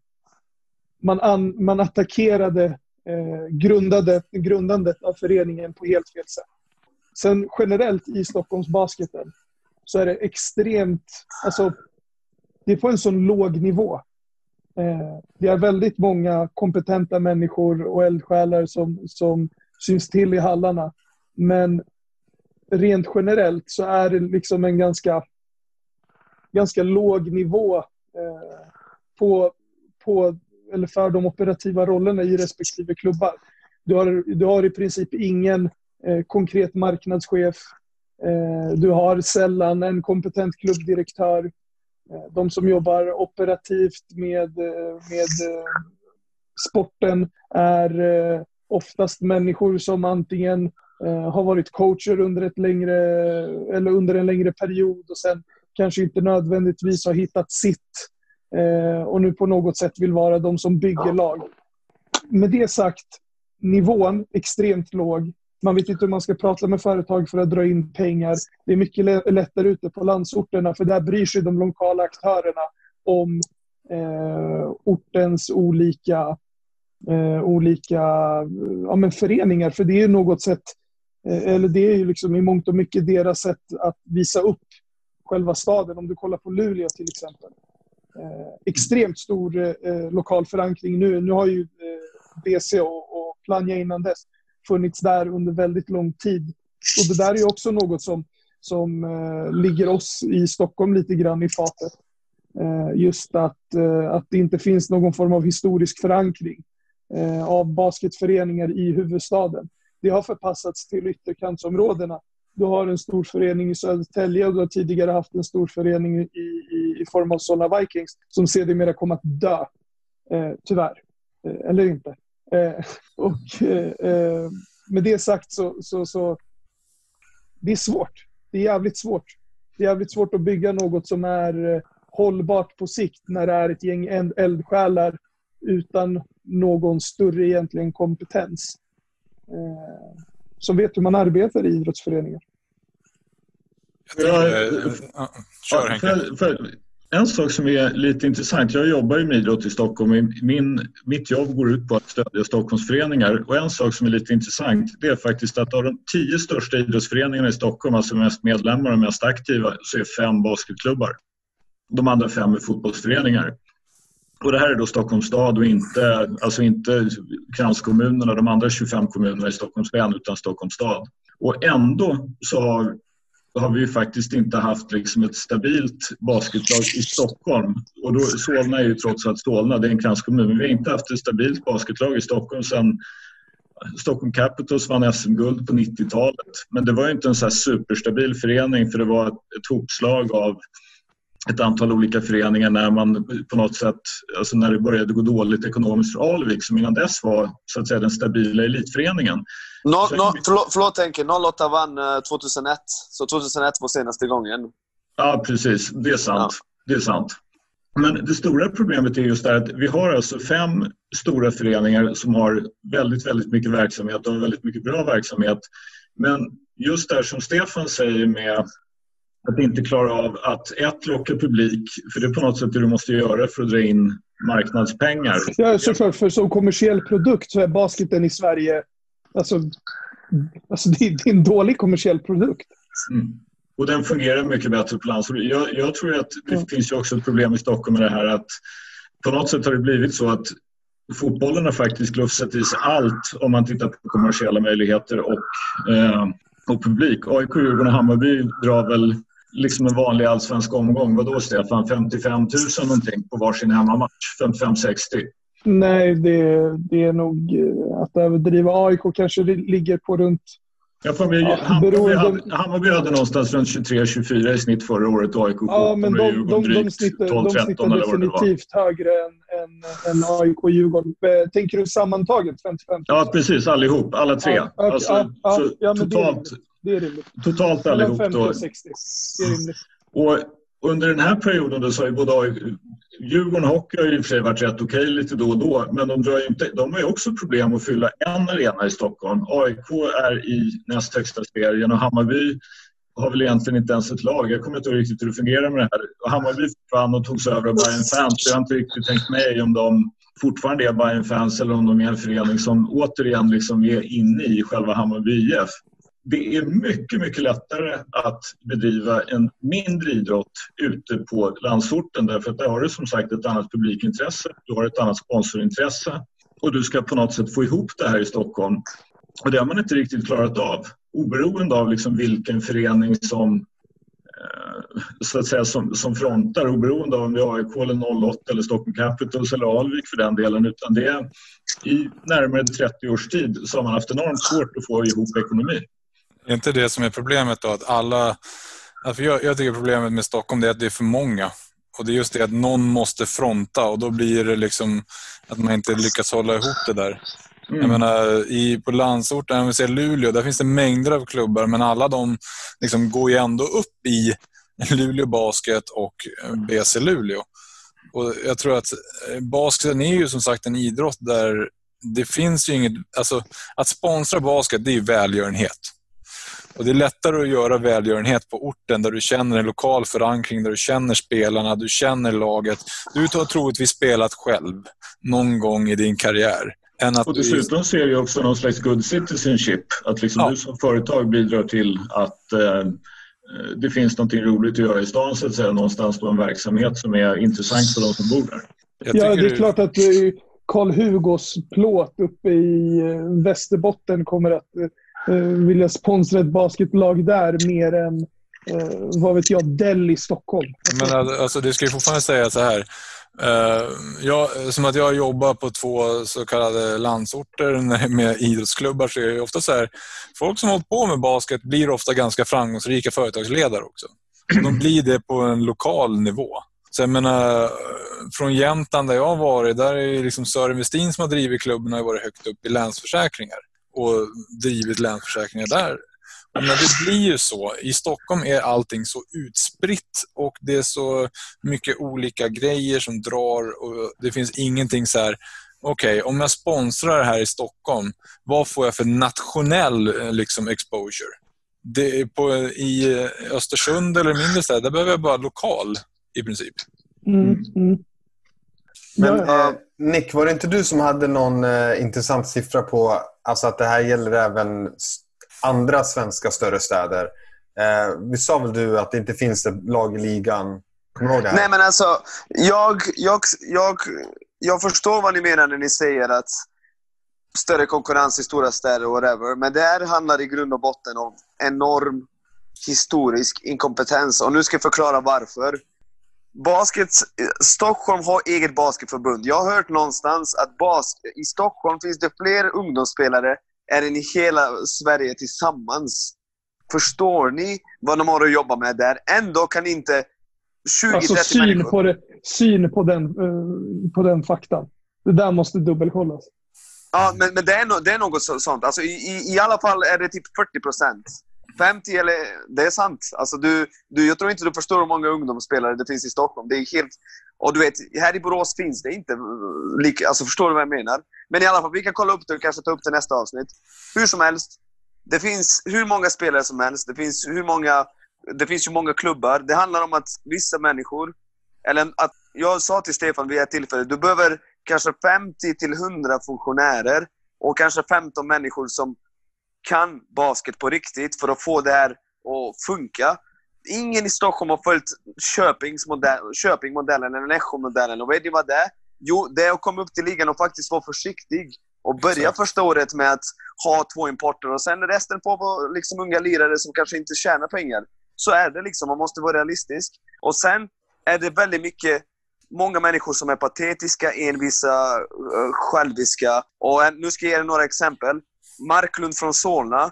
Man, an, man attackerade Eh, grundade, grundandet av föreningen på helt fel sätt. Sen generellt i Stockholmsbasketen så är det extremt... Alltså, det är på en sån låg nivå. Eh, det är väldigt många kompetenta människor och eldsjälar som, som syns till i hallarna. Men rent generellt så är det liksom en ganska, ganska låg nivå eh, på, på eller för de operativa rollerna i respektive klubbar. Du har, du har i princip ingen eh, konkret marknadschef. Eh, du har sällan en kompetent klubbdirektör. Eh, de som jobbar operativt med, eh, med eh, sporten är eh, oftast människor som antingen eh, har varit coacher under, ett längre, eller under en längre period och sen kanske inte nödvändigtvis har hittat sitt eh, och nu på något sätt vill vara de som bygger lag. Med det sagt, nivån extremt låg. Man vet inte hur man ska prata med företag för att dra in pengar. Det är mycket lättare ute på landsorterna för där bryr sig de lokala aktörerna om eh, ortens olika, eh, olika ja, men föreningar. För det är något sätt, eh, eller det är ju liksom i mångt och mycket deras sätt att visa upp själva staden. Om du kollar på Luleå till exempel eh, Eh, extremt stor eh, lokal förankring nu. Nu har ju eh, BC och, och Plannja innan dess funnits där under väldigt lång tid. Och det där är ju också något som, som eh, ligger oss i Stockholm lite grann i fatet. Eh, just att, eh, att det inte finns någon form av historisk förankring eh, av basketföreningar i huvudstaden. Det har förpassats till ytterkantsområdena. Du har en stor förening i Södertälje och du har tidigare haft en stor förening i, i, i form av Solna Vikings som sedermera kom att dö. Eh, tyvärr. Eh, eller inte. Eh, och eh, eh, med det sagt så, så, så det är svårt. Det är jävligt svårt. Det är jävligt svårt att bygga något som är eh, hållbart på sikt när det är ett gäng eldsjälar utan någon större egentligen kompetens. Eh, som vet hur man arbetar i idrottsföreningar. Ja, ja, för, för, en sak som är lite intressant, jag jobbar ju med idrott i Stockholm. Min, mitt jobb går ut på att stödja Stockholmsföreningar och en sak som är lite intressant det är faktiskt att av de tio största idrottsföreningarna i Stockholm, alltså mest medlemmar och mest aktiva, så är fem basketklubbar. De andra fem är fotbollsföreningar. Och det här är då Stockholms stad och inte, alltså inte kranskommunerna, de andra 25 kommunerna i Stockholms län, utan Stockholms stad. Och ändå så har, har vi faktiskt inte haft liksom ett stabilt basketlag i Stockholm. Och då, Solna är ju trots allt Solna, det är en kranskommun, men vi har inte haft ett stabilt basketlag i Stockholm sedan Stockholm Capitals vann SM-guld på 90-talet. Men det var ju inte en så superstabil förening för det var ett, ett hopslag av ett antal olika föreningar när man på något sätt, alltså när det började gå dåligt ekonomiskt för Alvik som innan dess var så att säga den stabila elitföreningen. No, no, förlåt, förlåt Henke, 08 vann 2001, eh, så 2001 var senaste gången. Ja, precis. Det är sant. Ja. Det är sant. Men det stora problemet är just det att vi har alltså fem stora föreningar som har väldigt, väldigt mycket verksamhet och väldigt mycket bra verksamhet. Men just det som Stefan säger med att inte klara av att ett, locka publik, för det är på något sätt det du måste göra för att dra in marknadspengar. Ja, såklart. För som kommersiell produkt så är basketen i Sverige... Alltså, alltså det, är en dålig kommersiell produkt. Mm. Och den fungerar mycket bättre på landsbygden. Jag, jag, tror att det mm. finns ju också ett problem i Stockholm med det här att på något sätt har det blivit så att fotbollen har faktiskt lufsat i sig allt om man tittar på kommersiella möjligheter och, eh, och publik. AIK, Djurgården och Hammarby drar väl liksom en vanlig allsvensk omgång. Vad då Stefan? 55 000 någonting på varsin hemmamatch? 55-60? Nej, det, det är nog eh, att överdriva. AIK kanske ligger på runt Ja, Hammarby, ja, Hammarby, hade, Hammarby hade någonstans runt 23-24 i snitt förra året och AIK ja, men de, de, de, de snittar, 12, de snittar definitivt högre än, än, än AIK och Djurgården. Eh, tänker du sammantaget 55 000? Ja, precis. Allihop. Alla tre. Ja, okay, alltså, ja, ja, totalt, det är rimligt. Totalt allihop. 50 och 60. Det är rimligt. Och under den här perioden då så har ju både Djurgården Hockey har ju i och för sig varit rätt okej lite då och då men de, drar inte, de har ju också problem att fylla en arena i Stockholm. AIK är i näst högsta serien och Hammarby har väl egentligen inte ens ett lag. Jag kommer inte riktigt hur det fungerar med det här. Hammarby försvann och togs över av Bayern fans. Jag har inte riktigt tänkt mig om de fortfarande är Bayern fans eller om de är en förening som återigen liksom är inne i själva Hammarby IF det är mycket, mycket lättare att bedriva en mindre idrott ute på landsorten därför att där har du som sagt ett annat publikintresse, du har ett annat sponsorintresse och du ska på något sätt få ihop det här i Stockholm. Och det har man inte riktigt klarat av oberoende av liksom vilken förening som eh, så att säga som, som frontar oberoende av om det är AIK eller 08 eller Stockholm Capitals eller Alvik för den delen utan det är i närmare 30 års tid så har man haft enormt svårt att få ihop ekonomin. Är inte det som är problemet då? Att alla... Alltså jag, jag tycker problemet med Stockholm är att det är för många. Och det är just det att någon måste fronta och då blir det liksom att man inte lyckas hålla ihop det där. Mm. Jag menar, i, på landsorten, om vi ser Luleå, där finns det mängder av klubbar men alla de liksom går ju ändå upp i Luleå Basket och BC Luleå. Och jag tror att eh, basketen är ju som sagt en idrott där det finns ju inget... Alltså, att sponsra basket, det är välgörenhet. Och Det är lättare att göra välgörenhet på orten där du känner en lokal förankring, där du känner spelarna, du känner laget. Du har troligtvis spelat själv någon gång i din karriär. Än att och dessutom du... ser jag också någon slags good citizenship. Att liksom ja. du som företag bidrar till att eh, det finns något roligt att göra i stan, så att säga, någonstans på en verksamhet som är intressant för de som bor där. Ja, det är klart att Karl-Hugos plåt uppe i eh, Västerbotten kommer att eh, Eh, Eh, vilja sponsra ett basketlag där mer än eh, vad vet jag, Dell i Stockholm. Men alltså, alltså det ska ju fortfarande säga så här. Uh, jag, som att jag jobbar på två så kallade landsorter med idrottsklubbar så är det ofta så här, folk som har hållit på med basket blir ofta ganska framgångsrika företagsledare också. De blir det på en lokal nivå. Så jag menar, från Jämtland där jag har varit, där är liksom Sören Westin som har drivit klubben har varit högt upp i Länsförsäkringar och drivit Länsförsäkringar där. Men det blir ju så. I Stockholm är allting så utspritt och det är så mycket olika grejer som drar och det finns ingenting så här okej, okay, om jag sponsrar det här i Stockholm, vad får jag för nationell eh, liksom, exposure? Det är på, I Östersund eller mindre städer, där behöver jag bara lokal i princip. Mm, mm. Men eh, Nick, var det inte du som hade någon eh, intressant siffra på alltså att det här gäller även andra svenska större städer? Eh, vi sa väl du att det inte finns ett lag i ligan? Kommer du ihåg det här? Nej, men alltså, jag, jag, jag, jag förstår vad ni menar när ni säger att större konkurrens i stora städer och whatever. Men det här handlar i grund och botten om enorm historisk inkompetens. Och nu ska jag förklara varför. Basket, Stockholm har eget basketförbund. Jag har hört någonstans att bas, i Stockholm finns det fler ungdomsspelare än i hela Sverige tillsammans. Förstår ni vad de har att jobba med där? Ändå kan inte 20-30 alltså, syn människor... På det, syn på den, uh, på den faktan. Det där måste dubbelkollas. Ja, men, men det, är no, det är något sånt. Alltså, i, i, I alla fall är det typ 40 procent. 50 eller... Det är sant. Alltså, du, du, jag tror inte du förstår hur många ungdomsspelare det finns i Stockholm. Det är helt... Och du vet, här i Borås finns det inte lika... Alltså, förstår du vad jag menar? Men i alla fall, vi kan kolla upp det och kanske ta upp det nästa avsnitt. Hur som helst. Det finns hur många spelare som helst. Det finns hur många... Det finns ju många klubbar. Det handlar om att vissa människor... Eller att... Jag sa till Stefan vid ett tillfälle, du behöver kanske 50 till 100 funktionärer och kanske 15 människor som kan basket på riktigt för att få det här att funka. Ingen i Stockholm har följt Köping-modellen eller Nässjö-modellen. Och vet ni vad det är? Jo, det är att komma upp till ligan och faktiskt vara försiktig. Och börja Exakt. första året med att ha två importer och sen resten på liksom unga lirare som kanske inte tjänar pengar. Så är det liksom. Man måste vara realistisk. Och sen är det väldigt mycket många människor som är patetiska, envisa, själviska. Och nu ska jag ge er några exempel. Marklund från Solna.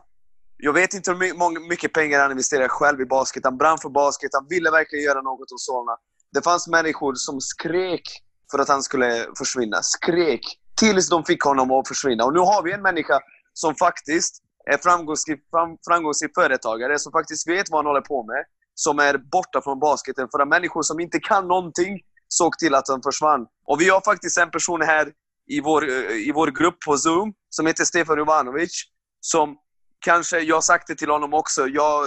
Jag vet inte hur mycket pengar han investerade själv i basket. Han brann för basket. Han ville verkligen göra något åt Solna. Det fanns människor som skrek för att han skulle försvinna. Skrek tills de fick honom att försvinna. Och nu har vi en människa som faktiskt är framgångsrik, fram, framgångsrik företagare, som faktiskt vet vad han håller på med. Som är borta från basketen. För att människor som inte kan någonting såg till att han försvann. Och vi har faktiskt en person här i vår, eh, i vår grupp på Zoom som heter Stefan Jovanovic. Som kanske, jag har sagt det till honom också, jag,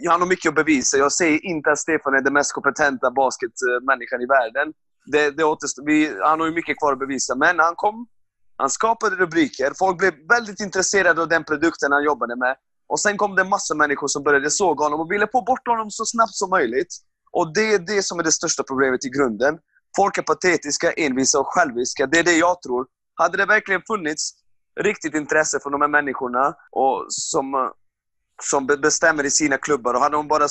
jag har nog mycket att bevisa. Jag säger inte att Stefan är den mest kompetenta basketmänniskan i världen. Det, det återstår, vi, han har ju mycket kvar att bevisa. Men han kom, han skapade rubriker. Folk blev väldigt intresserade av den produkten han jobbade med. Och sen kom det massor av människor som började såga honom och ville få bort honom så snabbt som möjligt. Och det är det som är det största problemet i grunden. Folk är patetiska, envisa och själviska. Det är det jag tror. Hade det verkligen funnits riktigt intresse från de här människorna och som, som bestämmer i sina klubbar och hade de bara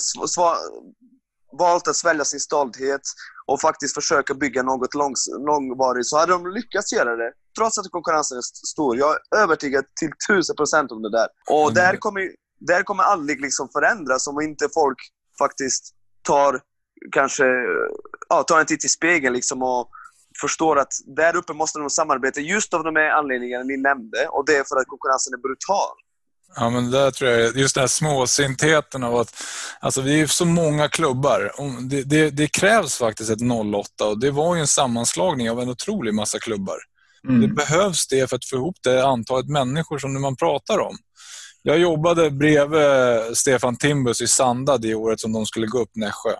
valt att svälja sin stolthet och faktiskt försöka bygga något långs långvarigt så hade de lyckats göra det. Trots att konkurrensen är stor. Jag är övertygad till tusen procent om det där. Och mm. där kommer, där kommer aldrig liksom förändras om inte folk faktiskt tar kanske ja, tar en titt i spegeln liksom och förstår att där uppe måste de samarbeta just av de här anledningarna ni nämnde. Och det är för att konkurrensen är brutal. Ja, men där tror jag, just den här småsintheten av att alltså vi är så många klubbar. Det, det, det, krävs faktiskt ett 08 och det var ju en sammanslagning av en otrolig massa klubbar. Mm. Det behövs det för att få ihop det antalet människor som man pratar om. Jag jobbade bredvid Stefan Timbus i Sanda det året som de skulle gå upp Nässjö.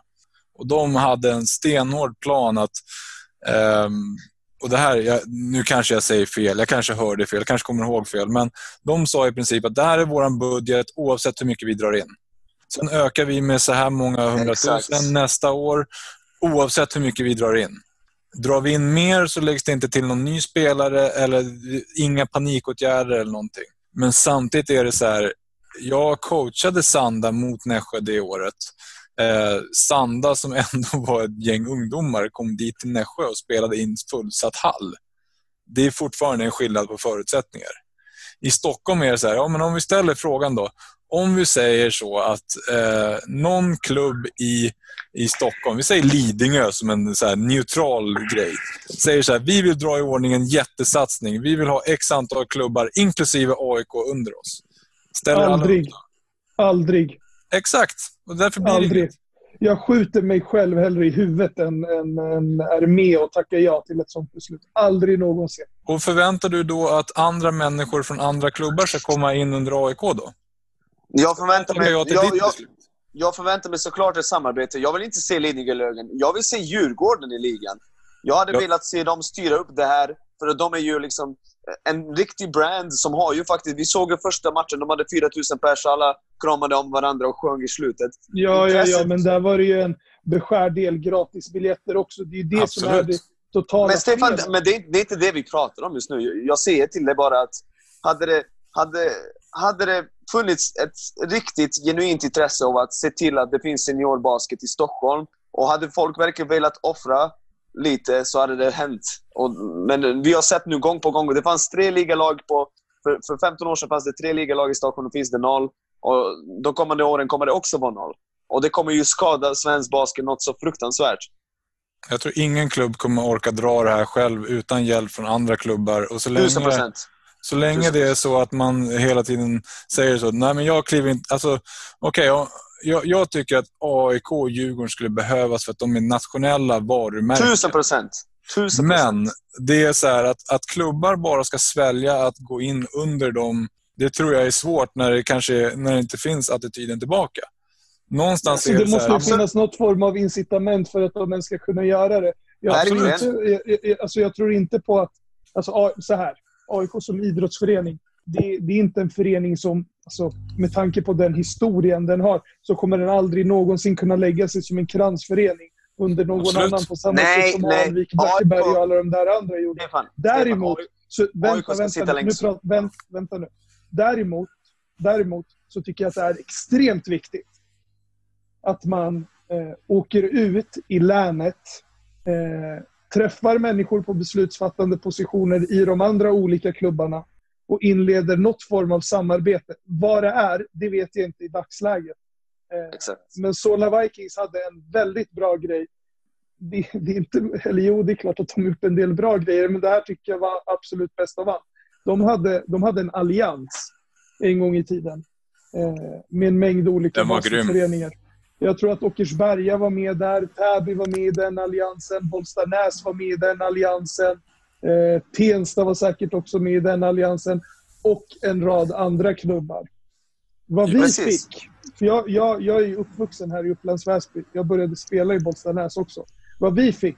Och de hade en stenhård plan att um, och det här, jag, nu kanske jag säger fel, jag kanske hörde fel, jag kanske kommer ihåg fel, men de sa i princip att det här är vår budget oavsett hur mycket vi drar in. Sen ökar vi med så här många hundratusen nästa år oavsett hur mycket vi drar in. Drar vi in mer så läggs det inte till någon ny spelare eller inga panikåtgärder eller någonting. Men samtidigt är det så här, jag coachade Sanda mot Nässjö det året. Eh, Sanda som ändå var ett gäng ungdomar kom dit till Nässjö och spelade in fullsatt hall. Det är fortfarande en skillnad på förutsättningar. I Stockholm är det så här, ja, men om vi ställer frågan då. Om vi säger så att eh, någon klubb i, i Stockholm, vi säger Lidingö som en så neutral grej, säger så här, vi vill dra i ordning en jättesatsning. Vi vill ha x antal klubbar, inklusive AIK, under oss. Ställer Aldrig. Aldrig. Exakt. Och därför blir det Aldrig. inget. Jag skjuter mig själv hellre i huvudet än, än, än är med och tackar ja till ett sånt beslut. Aldrig någonsin. Och förväntar du då att andra människor från andra klubbar ska komma in under AIK då? Jag förväntar mig... Jag Jag, jag, förväntar mig såklart ett samarbete. Jag vill inte se Lidingö-Lögen. Jag vill se Djurgården i ligan. Jag hade Ja. velat se dem styra upp det här. För de är ju liksom en riktig brand som har ju faktiskt... Vi såg ju första matchen, de hade 4000 pers. Alla kramade om varandra och sjöng i slutet. Ja, ja, ja, men där var det ju en beskärd del gratisbiljetter också. Det är ju det som är Absolut. det totala Men Stefan, men det, är- det är inte det vi pratar om just nu. Jag säger till dig bara att hade det, hade, hade det funnits ett riktigt genuint intresse av att se till att det finns seniorbasket i Stockholm och hade folk verkligen velat offra lite så hade det hänt. Och, men vi har sett nu gång på gång. Det fanns tre ligalag på... För, för 15 år sedan fanns det tre ligalag i Stockholm. Nu finns det noll. Och de kommande åren kommer det också vara noll. Och det kommer ju skada svensk basket något så fruktansvärt. Jag tror ingen klubb kommer orka dra det här själv utan hjälp från andra klubbar. Och så länge, Tusen procent. så länge det är så att man hela tiden säger så, nej men jag kliver inte... Alltså, okej, jag, jag, jag tycker att AIK och Djurgården skulle behövas för att de är nationella varumärken. Tusen procent. Tusen procent. Men det är så här att, att klubbar bara ska svälja att gå in under dem. Det tror jag är svårt när det, kanske, när det inte finns attityden tillbaka. Någonstans Så är det det så måste här, ju finnas något form av incitament för att de ens ska kunna göra det. Jag, tror Verkligen. inte, jag, alltså jag tror inte på att... Alltså, så här. AIK som idrottsförening. Det, det är inte en förening som, alltså, med tanke på den historien den har, så kommer den aldrig någonsin kunna lägga sig som en kransförening under någon Absolut. annan på samma Nej, sätt som. Alvik, Blackeberg AIK och alla de där andra gjorde. Stefan, Däremot, så, vänta, vänta, nu, nu längst prat, vänt, vänta nu. Däremot, däremot så tycker jag att det är extremt viktigt att man eh, åker ut i länet, eh, träffar människor på beslutsfattande positioner i de andra olika klubbarna och inleder något form av samarbete. Vad det är, det vet jag inte i dagsläget. Eh, Exakt. men Solna Vikings hade en väldigt bra grej. Det, det är inte, eller jo, det är klart att de har gjort en del bra grejer, men det här tycker jag var absolut bäst av allt. De hade, de hade en allians en gång i tiden eh, med en mängd olika basketföreningar. Jag tror att Åkersberga var med där, Täby var med i den alliansen, Bollstanäs var med i den alliansen, eh, Tensta var säkert också med i den alliansen och en rad andra klubbar. Vad vi Precis. fick, för jag, jag, jag är uppvuxen här i Upplands Väsby. Jag började spela i Bollstanäs också. Vad vi fick,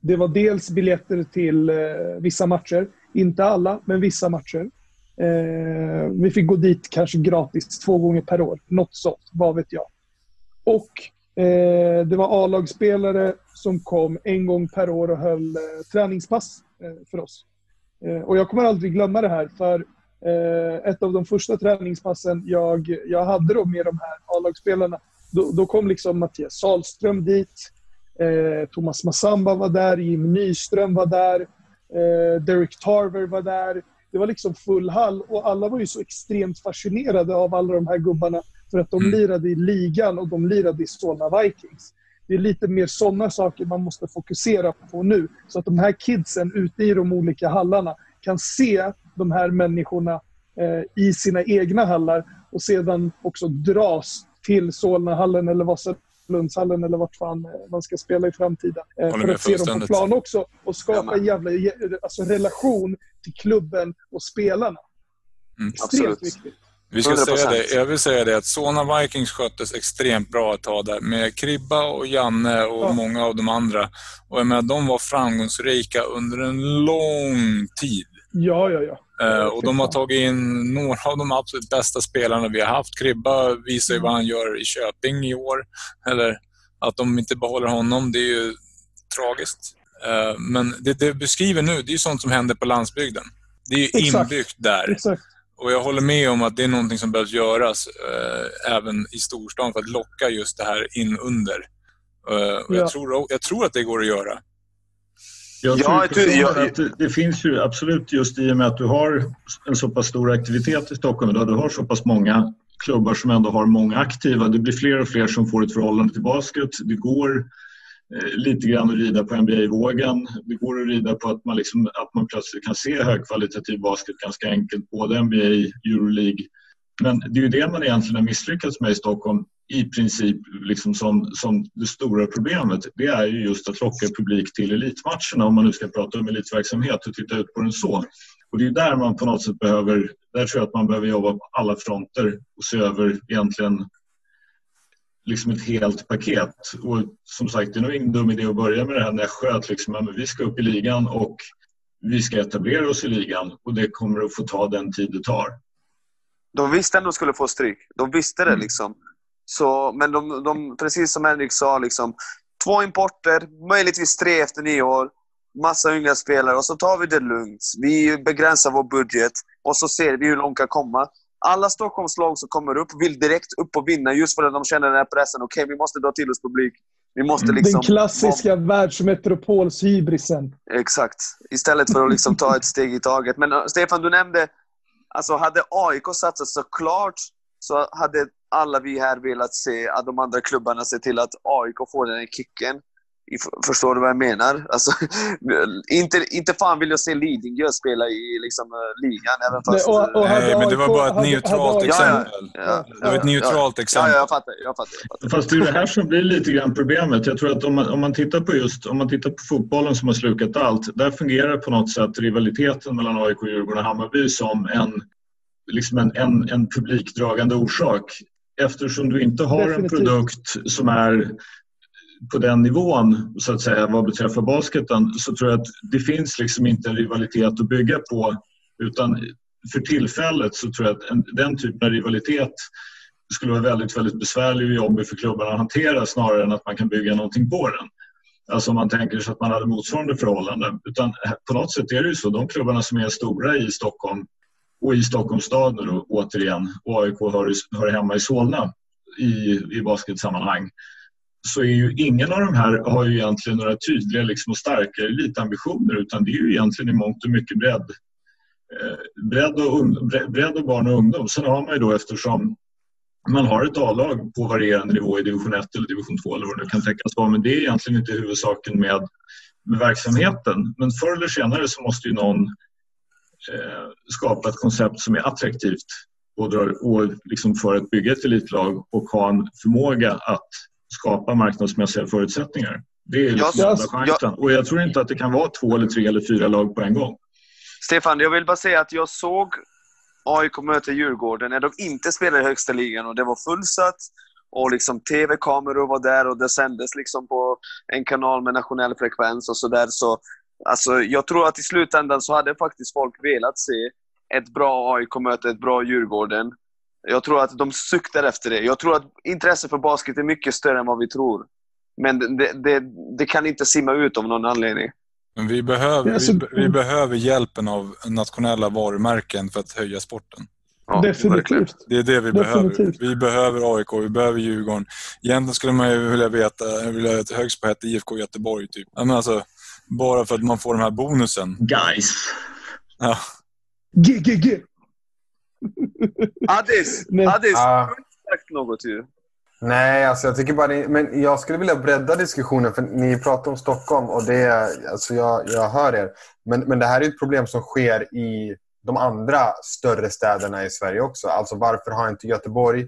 det var dels biljetter till eh, vissa matcher. Inte alla, men vissa matcher. Eh, vi fick gå dit kanske gratis två gånger per år. Något sånt, vad vet jag. Och eh, det var A-lagsspelare som kom en gång per år och höll eh, träningspass eh, för oss. Eh, och jag kommer aldrig glömma det här, för eh, ett av de första träningspassen jag, jag hade då med de här A-lagsspelarna, då, då kom liksom Mattias Salström dit. Eh, Thomas Massamba var där, Jim Nyström var där, eh, Derek Tarver var där. Det var liksom full hall och alla var ju så extremt fascinerade av alla de här gubbarna för att de Mm. lirade i ligan och de lirade i Solna Vikings. Det är lite mer sådana saker man måste fokusera på nu. Så att de här kidsen ute i de olika hallarna kan se de här människorna eh, i sina egna hallar och sedan också dras till Solnahallen eller Vasalundshallen eller vart fan eh, man ska spela i framtiden. Eh, för att se dem på plan också och skapa en jävla ge- alltså, relation till klubben och spelarna. Mm. Extremt Absolut. viktigt. Vi ska 100%. säga det. Jag vill säga det att Solna Vikings sköttes extremt bra ett tag där med Kribba och Janne och Ja. många av de andra. Och jag menar, de var framgångsrika under en lång tid. Ja, ja, ja. Eh, och de har tagit in några av de absolut bästa spelarna vi har haft. Kribba visar ju vad han gör i Köping i år. Eller att de inte behåller honom, det är ju tragiskt. Eh, men det det beskriver nu, det är ju sånt som händer på landsbygden. Det är ju Exakt. inbyggt där. Exakt. Och jag håller med om att det är någonting som behövs göras eh, även i storstan för att locka just det här in under. Eh, och Ja. jag, tror, jag tror att det går att göra. Jag Ja, tror jag tror- personligen jag- att det, det finns ju absolut just i och med att du har en så pass stor aktivitet i Stockholm idag. Du har så pass många klubbar som ändå har många aktiva. Det blir fler och fler som får ett förhållande till basket. Det går Eh, lite grann att rida på NBA-vågen. Det går att rida på att man, liksom, att man plötsligt kan se högkvalitativ basket ganska enkelt. Både NBA, Euroleague. Men det är ju det man egentligen har misslyckats med i Stockholm i princip liksom som, som det stora problemet. Det är ju just att locka publik till elitmatcherna om man nu ska prata om elitverksamhet och titta ut på den så. Och det är där man på något sätt behöver, där tror jag att man behöver jobba på alla fronter och se över egentligen liksom ett helt paket. Och som sagt, det är nog ingen dum idé att börja med det här Nässjö, att liksom, vi ska upp i ligan och vi ska etablera oss i ligan och det kommer att få ta den tid det tar. De visste att de skulle få stryk. De visste det Mm. liksom. Så, men de, de, precis som Henrik sa, liksom, två importer, möjligtvis tre efter nio år. Massa unga spelare och så tar vi det lugnt. Vi begränsar vår budget och så ser vi hur långt kan komma. Alla Stockholmslag som kommer upp vill direkt upp och vinna just för att de känner den här pressen. Okej, vi måste dra till oss publik. Vi måste liksom... Den klassiska världsmetropolshybrisen. Exakt. Istället för att liksom ta ett steg i taget. Men uh, Stefan, du nämnde... Alltså hade AIK satsat såklart så hade alla vi här velat se att de andra klubbarna ser till att AIK får den här kicken. Förstår du vad jag menar? Alltså, inte, inte fan vill jag se Lidingö spela i liksom, uh, ligan. Även fast, Nej, och- och- hade Nej, men det var bara ett hade- neutralt hade- exempel. ja, Det var ett neutralt ja, exempel. ja, jag fattar. Jag fattar, jag fattar. Fast det är det här som blir lite grann problemet. Jag tror att om man, om man tittar på just om man tittar på fotbollen som har slukat allt. Där fungerar på något sätt rivaliteten mellan AIK, Djurgården och Hammarby som en, liksom en, en, en publikdragande orsak. Eftersom du inte har Definitivt. en produkt som är på den nivån så att säga vad beträffar basketen så tror jag att det finns liksom inte en rivalitet att bygga på utan för tillfället så tror jag att en, den typen av rivalitet skulle vara väldigt, väldigt besvärlig och jobbig för klubbarna att hantera snarare än att man kan bygga någonting på den. Alltså om man tänker sig att man hade motsvarande förhållanden. Utan eh, på något sätt är det ju så. De klubbarna som är stora i Stockholm och i Stockholms stad nu då, återigen och AIK hör, hör hemma i Solna i, i basketsammanhang så är ju ingen av de här har ju egentligen några tydliga liksom, och starka elitambitioner utan det är ju egentligen i mångt och mycket bredd. Eh, bredd, och, bredd och barn och ungdom. Sen har man ju då eftersom man har ett A-lag på varierande nivå i division 1 eller division 2 eller vad det kan tänkas vara men det är egentligen inte huvudsaken med, med verksamheten. Men förr eller senare så måste ju någon eh, skapa ett koncept som är attraktivt och, drar, och liksom för att bygga ett elitlag och ha en förmåga att skapa marknadsmässiga förutsättningar. Det är liksom Jag- chansen. Och jag tror inte att det kan vara två eller tre eller fyra lag på en gång. Stefan, jag vill bara säga att jag såg AIK möta Djurgården när de inte spelade i högsta ligan och det var fullsatt. Och liksom tv-kameror var där och det sändes liksom på en kanal med nationell frekvens och sådär. Så, alltså, jag tror att i slutändan så hade faktiskt folk velat se ett bra AIK möta ett bra Djurgården. Jag tror att de suktar efter det. Jag tror att intresset för basket är mycket större än vad vi tror. Men det, det, det kan inte simma ut av någon anledning. Men vi behöver, Ja, så- vi, vi behöver hjälpen av nationella varumärken för att höja sporten. Ja. Definitivt. Det är det vi Definitivt. behöver. Vi behöver AIK, vi behöver Djurgården. Egentligen skulle man ju vilja veta, vilja att Högsbo hette IFK Göteborg. Typ. Men alltså, bara för att man får den här bonusen. Guys. Ja. G, G, G. Addis! Addis! Ja. Du har inte sagt något ju. Nej, alltså jag tycker bara det, Men jag skulle vilja bredda diskussionen, för ni pratar om Stockholm och det är, alltså jag, jag hör er. Men, men det här är ett problem som sker i de andra större städerna i Sverige också. Alltså varför har inte Göteborg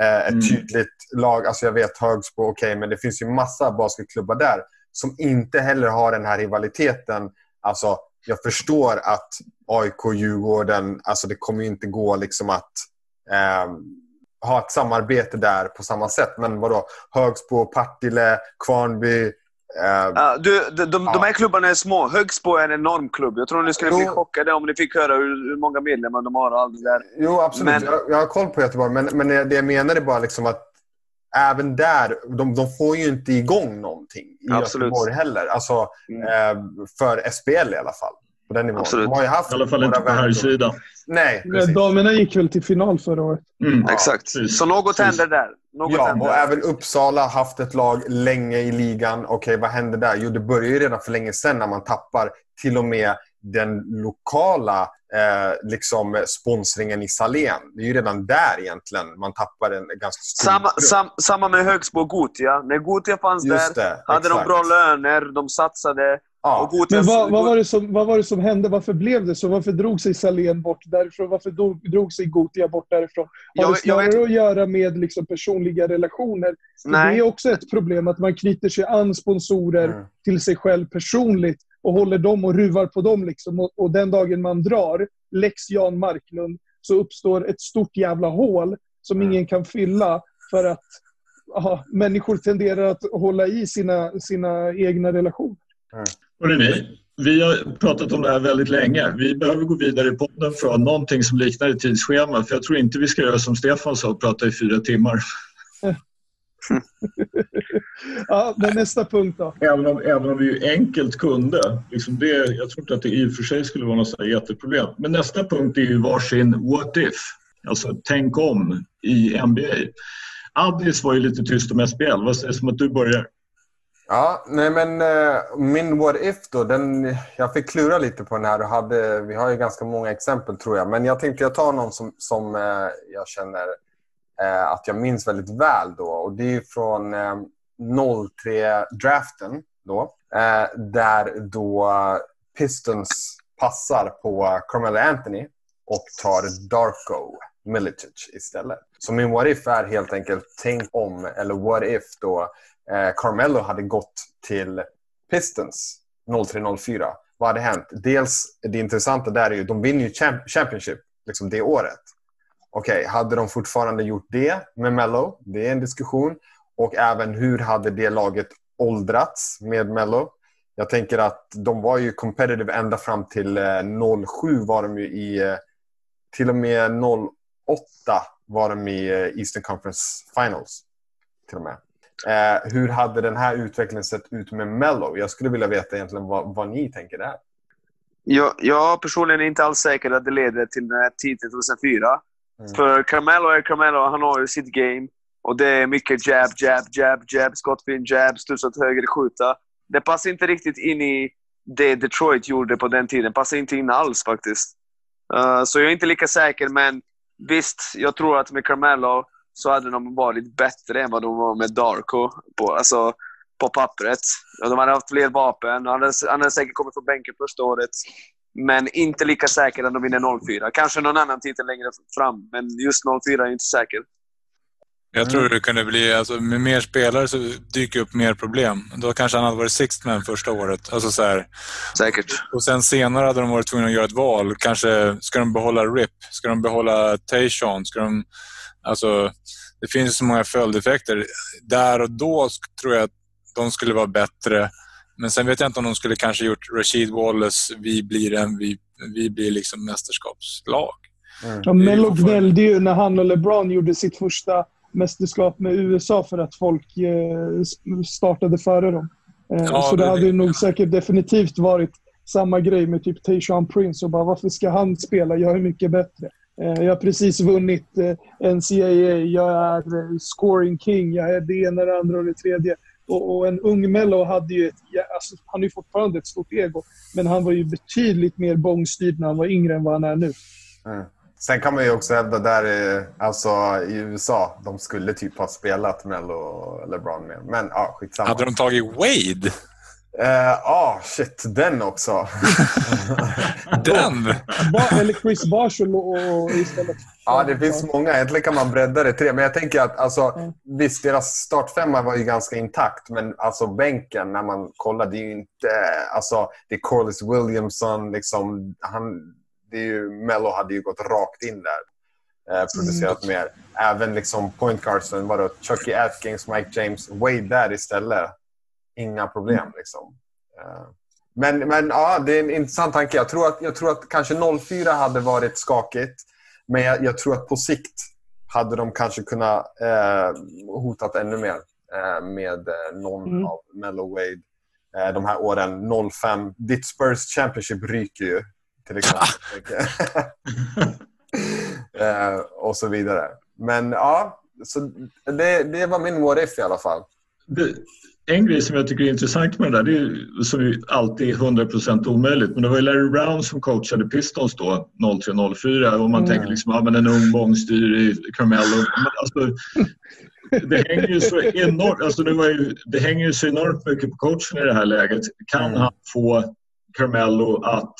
eh, ett Mm. tydligt lag? Alltså jag vet Högsbo, okej, men det finns ju massa basketklubbar där som inte heller har den här rivaliteten. Alltså jag förstår att AIK, Djurgården, alltså det kommer ju inte gå liksom att eh, ha ett samarbete där på samma sätt. Men vadå? Högsbo, Partille, Kvarnby. Eh, Ja, du, de, de, Ja. de här klubbarna är små. Högsbo är en enorm klubb. Jag tror ni skulle bli Jo. chockade om ni fick höra hur, hur många medlemmar de har och allt det där. jo, absolut. Men- Jag, jag har koll på Göteborg. Men, men det jag menar är bara liksom att även där, de, de får ju inte igång någonting i Absolut. Göteborg heller. Alltså, Mm. eh, för SBL i alla fall. på den nivån. Absolut. De har ju haft I alla fall inte på här sidan. Nej, precis. Damerna gick väl till final förra året. Mm. Ja, Exakt. precis. Så något Precis. händer där. Något Ja, händer. och även Uppsala har haft ett lag länge i ligan. Okej, vad händer där? Jo, det börjar ju redan för länge sedan när man tappar till och med den lokala eh, liksom, sponsringen i Salén. Det är ju redan där egentligen man tappar en ganska stor Samma, sam, samma med Högsbo och Gotia. När Gotia fanns Just där det, hade de exakt. bra löner, de satsade. Och Ja. Gotia, Men vad, vad, var det som, vad var det som hände? Varför blev det så? Varför drog sig Salén bort därifrån? Varför drog, drog sig Gotia bort därifrån? Har Jag- det jag vet- snarare att göra med liksom personliga relationer? Nej. Det är också ett problem att man knyter sig an sponsorer Mm. till sig själv personligt och håller dem och ruvar på dem. Liksom. Och, och den dagen man drar, lex Jan Marklund, så uppstår ett stort jävla hål som Mm. ingen kan fylla för att aha, människor tenderar att hålla i sina, sina egna relationer. Hörrni, vi har pratat om det här väldigt länge. Vi behöver gå vidare i podden från någonting som liknar ett tidsschema. För jag tror inte vi ska göra som Stefan sa och prata i fyra timmar. Ja, men nästa punkt då. Även om, även om vi enkelt kunde. Liksom det, jag tror inte att det i och för sig skulle vara något jätteproblem. Men nästa punkt är ju varsin what if. Alltså tänk om i NBA. Addis var ju lite tyst om SBL. Vad sägs om att du börjar? Ja, nej men eh, min what if då, den, jag fick klura lite på den här och hade, vi har ju ganska många exempel tror jag. Men jag tänkte jag tar någon som, som eh, jag känner Eh, att jag minns väldigt väl då. Och det är från eh, 03-draften då. Eh, där då Pistons passar på Carmelo Anthony och tar Darko Milicic istället. Så min what if är helt enkelt tänk om, eller what if då eh, Carmelo hade gått till Pistons 03-04. Vad hade hänt? Dels, det intressanta där är ju de vinner ju Championship liksom det året. Okej, hade de fortfarande gjort det med Mello? Det är en diskussion. Och även hur hade det laget åldrats med Mello? Jag tänker att de var ju competitive ända fram till eh, 07 var de ju i... Eh, till och med 08 var de i eh, Eastern Conference Finals. Till och med. Eh, hur hade den här utvecklingen sett ut med Mello? Jag skulle vilja veta egentligen vad, vad ni tänker där. Jag, jag personligen är inte alls säker att det leder till den här titeln 2004. Mm. För Carmelo är Carmelo, han har ju sitt game. Och det är mycket jab, jab, jab, jab, skottfin, jab, studsa åt höger, skjuta. Det passar inte riktigt in i det Detroit gjorde på den tiden. Passar inte in alls faktiskt. Uh, så jag är inte lika säker, men visst, jag tror att med Carmelo så hade de varit bättre än vad de var med Darko. På, alltså, på pappret. De hade haft fler vapen. Han hade, han hade säkert kommit från bänken första året. Men inte lika säker att de vinner 04. Kanske någon annan titel längre fram, men just 04 är inte säker. Jag tror det kunde bli, alltså, med mer spelare så dyker upp mer problem. Då kanske han hade varit sixth man första året. Alltså så här. Säkert. Och sen senare hade de varit tvungna att göra ett val. Kanske ska de behålla RIP? Ska de behålla Tayshaun? Ska de... Alltså, det finns så många följdeffekter. Där och då tror jag att de skulle vara bättre. Men sen vet jag inte om de skulle kanske gjort Rashid Wallace, vi blir en, vi, vi blir liksom mästerskapslag. Mm. Ja, Melo gnällde ju när han och LeBron gjorde sitt första mästerskap med USA för att folk eh, startade före dem. Eh, Ja, så det det- hade ju nog säkert definitivt varit samma grej med typ Tayshaun Prince och bara varför ska han spela? Jag är mycket bättre. Eh, jag har precis vunnit NCAA, jag är scoring king, jag är det ena, det andra och det tredje. Och, och en ung Mello hade ju ett, alltså, han har ju fortfarande ett stort ego, men han var ju betydligt mer bångstyrd när han var yngre än vad han är nu. Mm. Sen kan man ju också hävda där i, alltså, i USA, de skulle typ ha spelat Mello och LeBron med. Men ja, skitsamma. Hade de tagit Wade? Ja, uh, ah, shit, den också. Den? Eller Chris Barshall och, istället. ja, det finns många. Egentligen kan man bredda det till det. Men jag tänker att alltså, Mm. visst, deras startfemma var ju ganska intakt. Men alltså bänken, när man kollar, det är ju inte... Alltså, det är Corliss Williamson, liksom, han, det är ju, Mello hade ju gått rakt in där. Eh, producerat mer. Även liksom point guardsen, vadå, Chucky Atkins, Mike James, Wade där istället. Inga problem liksom. Eh, men, men ja, det är en intressant tanke. Jag tror att, jag tror att kanske 04 hade varit skakigt. Men jag, jag tror att på sikt hade de kanske kunnat eh, hotat ännu mer eh, med eh, någon Mm. av Mello Wade. eh, de här åren 05. Ditt Spurs Championship ryker ju till exempel. eh, och så vidare. Men ja, så det, det var min what if i alla fall. En grej som jag tycker är intressant med det där, det är, som ju alltid är 100% omöjligt, men det var ju Larry Brown som coachade Pistons då 03-04 och man mm. tänker liksom, ja men en ung bångstyr i Carmelo. Alltså, det hänger ju så enormt, alltså det, var ju, det hänger ju så enormt mycket på coachen i det här läget. Kan mm. han få Carmelo att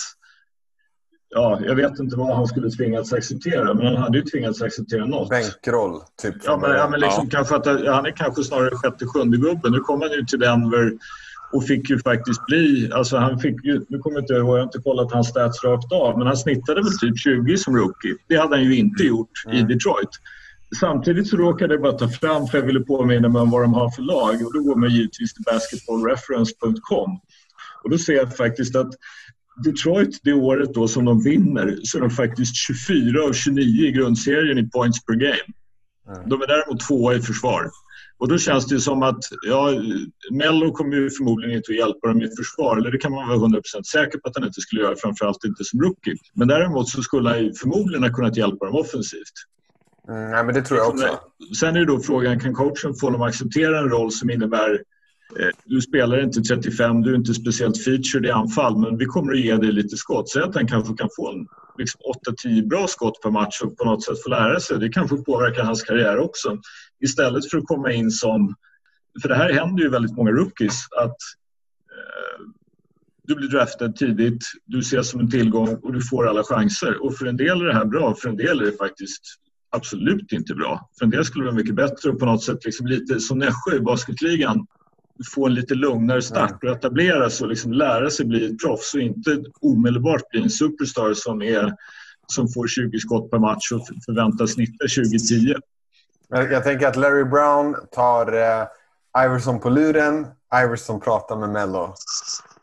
ja, jag vet inte vad han skulle tvingats acceptera, men han hade ju tvingats acceptera något. Bänkroll, typ. Ja, men, ja, men liksom ja. kanske att han är kanske snarare sjätte, sjunde gubben. Nu kom han ju till Denver och fick ju faktiskt bli... Alltså han fick ju, nu kommer jag inte ihåg, jag har inte kollat hans stats rakt av, men han snittade väl typ 20 som rookie. Det hade han ju inte mm. gjort mm. i Detroit. Samtidigt så råkade jag bara ta fram, för jag ville påminna mig om vad de har för lag. Och då går man givetvis till basketballreference.com. Och då ser jag faktiskt att Detroit det året då som de vinner så är de faktiskt 24 av 29 i grundserien i points per game. De är däremot tvåa i försvar. Och då känns det som att ja, Mello kommer ju förmodligen inte att hjälpa dem i försvar. Eller det kan man vara 100% säker på att han inte skulle göra, framförallt inte som rookie. Men däremot så skulle han förmodligen ha kunnat hjälpa dem offensivt. Mm, nej, men det tror jag också. Sen är då frågan, kan coachen få dem att acceptera en roll som innebär Eh, du spelar inte 35, du är inte speciellt featured i anfall men vi kommer att ge dig lite skott. Säg att han kanske kan få en, liksom 8-10 bra skott per match och på något sätt få lära sig. Det kanske påverkar hans karriär också. Istället för att komma in som... För det här händer ju väldigt många rookies. att eh, Du blir draftad tidigt, du ses som en tillgång och du får alla chanser. Och för en del är det här bra, för en del är det faktiskt absolut inte bra. För en del skulle det vara mycket bättre och på något sätt liksom lite som Nässjö i basketligan få en lite lugnare start och etablera sig och liksom lära sig bli ett proffs och inte omedelbart bli en superstar som, är, som får 20 skott per match och förväntas snitta 2010. Jag tänker att Larry Brown tar eh, Iverson på luren, Iverson pratar med Mello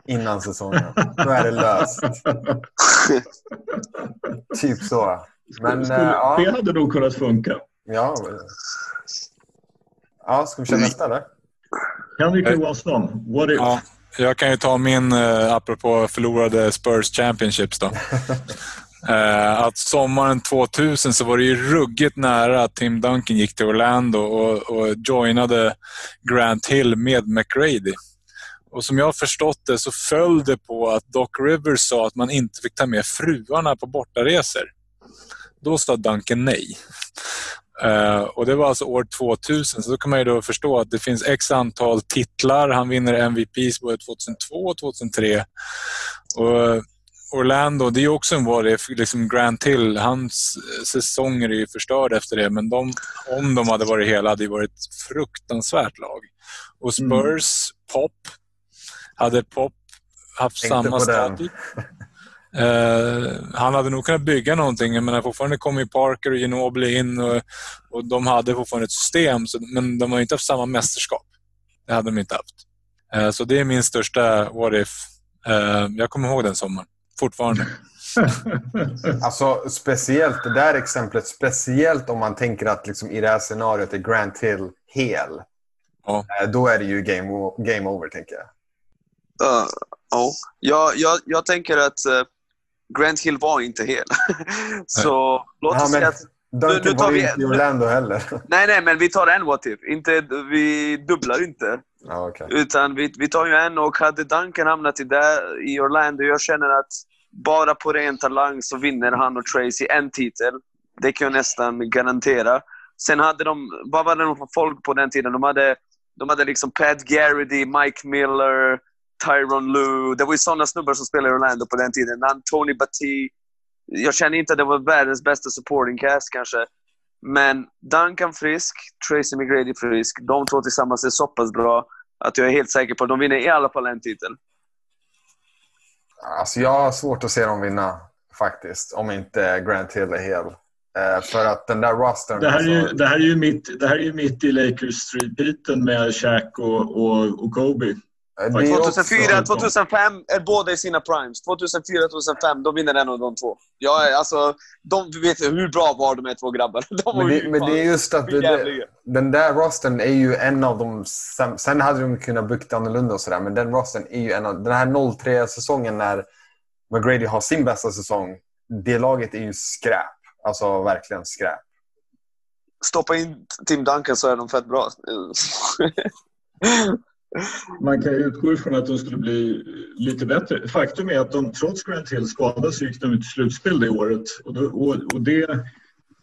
innan säsongen. Då är det löst. typ så. Men, Skulle, ja. Det hade nog kunnat funka. Ja. Ja, ska vi köra nästa eller? Henrik Johansson, what if? Ja, jag kan ju ta min, eh, apropå förlorade Spurs Championships då. Eh, att sommaren 2000 så var det ju ruggigt nära att Tim Duncan gick till Orlando och, och joinade Grant Hill med McGrady. Och som jag har förstått det så föll det på att Doc Rivers sa att man inte fick ta med fruarna på bortaresor. Då sa Duncan nej. Uh, och Det var alltså år 2000, så då kan man ju då förstå att det finns x antal titlar. Han vinner MVPs både 2002 och 2003. Och Orlando, det är också en vad det liksom Grant Hill, hans säsonger är ju förstörda efter det, men de, om de hade varit hela hade det varit ett fruktansvärt lag. Och. Spurs, mm. Pop, hade Pop haft Tänkte samma status... Uh, han hade nog kunnat bygga någonting. Jag menar, fortfarande kom ju Parker och Ginobili in och, och de hade fortfarande ett system, så, men de har inte haft samma mästerskap. Det hade de inte haft. Uh, så det är min största what if. Uh, jag kommer ihåg den sommaren, fortfarande. alltså speciellt det där exemplet, speciellt om man tänker att liksom, i det här scenariot är Grant Hill hel. Ja. Då är det ju game, game over, tänker jag. Uh, oh. jag, jag, jag tänker att Grant Hill var inte hel. så låt oss säga att... Duncan nu, nu tar var vi, inte i Orlando heller. nej, nej, men vi tar en what if. Inte, vi dubblar inte. Ah, okay. Utan vi, vi tar ju en och hade Duncan hamnat i, där, i Orlando, jag känner att bara på ren talang så vinner han och Tracy en titel. Det kan jag nästan garantera. Sen hade de, vad var det för folk på den tiden? De hade, de hade liksom Pat Garrity, Mike Miller, Tyron Lue. Det var ju sådana snubbar som spelade i Orlando på den tiden. Tony Batty. Jag känner inte att det var världens bästa supporting cast kanske. Men Duncan frisk, Tracy McGrady frisk. De två tillsammans är så pass bra att jag är helt säker på att de vinner i alla fall en titel. Alltså jag har svårt att se dem vinna faktiskt. Om inte Grant Hill är hel. Eh, för att den där rostern... Det här, är ju, alltså... det här är ju mitt, det här är mitt i Lakers street med Shaq och, och, och Kobe. Det är också- 2004, 2005 är båda i sina primes. 2004, 2005, då vinner en av de två. Jag är, alltså, de, du vet hur bra var de här två grabbarna? De Men ju det, men fan det är just att det, den där rosten är ju en av de Sen hade de kunnat byggt annorlunda och sådär, men den rosten är ju en av... Den här 0-3-säsongen när McGrady har sin bästa säsong, det laget är ju skräp. Alltså verkligen skräp. Stoppa in Tim Duncan så är de fett bra. Man kan ju utgå ifrån att de skulle bli lite bättre. Faktum är att de trots Grant Hill skadades så gick de ut i slutspel det året. Och, då, och, och det,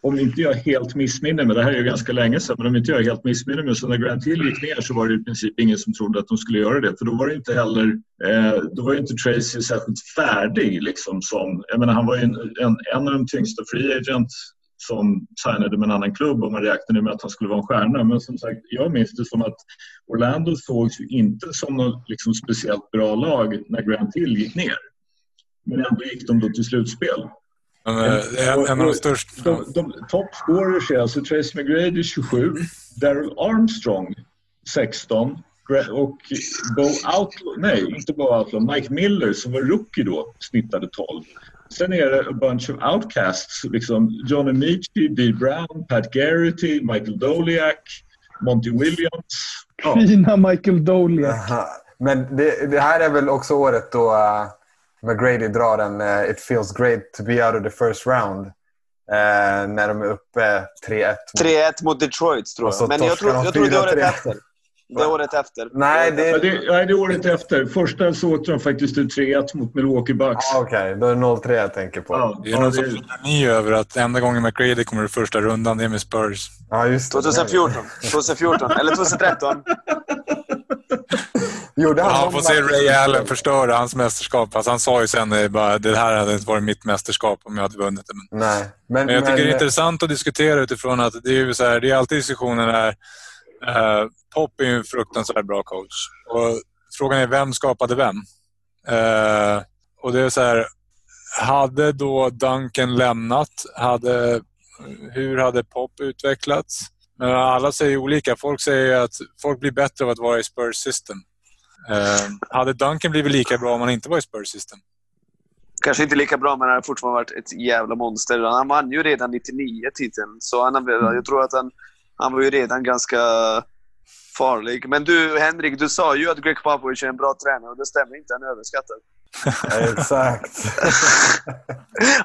om inte jag helt missminner mig, det här är ju ganska länge sedan, men om inte jag helt missminner mig så när Grant Hill gick ner så var det i princip ingen som trodde att de skulle göra det. För då var det inte heller, eh, då var ju inte Tracy särskilt färdig liksom som, jag menar han var ju en, en, en av de tyngsta free agents som signade med en annan klubb och man räknade med att han skulle vara en stjärna. Men som sagt, jag minns det som att Orlando sågs ju inte som något liksom speciellt bra lag när Grant Hill gick ner. Men ändå gick de då till slutspel. Men, en, en av de största... De, de, Toppscorers är alltså Tracy McGrady 27, Daryl Armstrong 16 Gra- och Bo Outlaw, nej inte Bo Outlaw, Mike Miller som var rookie då snittade 12. Sen är det a bunch of outcasts, liksom Johnny Michi, Dee Brown, Pat Garrity, Michael Doliak, Monty Williams. Ja, Fina Michael Doliak. Aha. Men det, det här är väl också året då uh, McGrady drar en uh, It feels great to be out of the first round. Uh, när de är uppe 3-1. 3-1 mot Detroit tror jag. Men jag tror, jag tror det året 4-3. efter. Det är året efter. Nej, det Ja, är... det, nej, det är året efter. Första så åkte de faktiskt ut 3-1 mot Milwaukee Bucks. Ah, Okej, då är det 0-3 jag tänker på. Ja, Ja, Det är ja, någon som det- fyller ny över att enda gången McGrady kommer i första rundan, det är med Spurs. just det. 2014. 2014. Eller 2013. Gjorde han Han får se? Ray Allen förstöra hans mästerskap. Alltså han sa ju sen eh, bara det här hade inte varit mitt mästerskap om jag hade vunnit det. Men, Nej. Men, men jag tycker det är intressant att diskutera utifrån att det är, ju så här, det är alltid diskussioner där eh, Pop är ju en fruktansvärt bra coach. Och frågan är vem skapade vem? Eh, och det är så här, hade då Duncan lämnat? Hade, hur hade Pop utvecklats? Men alla säger olika. Folk säger att folk blir bättre av att vara i Spurs system. Eh, hade Duncan blivit lika bra om han inte var i Spurs system? Kanske inte lika bra, men han har fortfarande varit ett jävla monster. Han vann ju redan 99 titeln, så han, jag tror att han, han var ju redan ganska farlig. Men du, Henrik, du sa ju att Greg Popovich är en bra tränare och det stämmer inte. Han är överskattad. Exakt.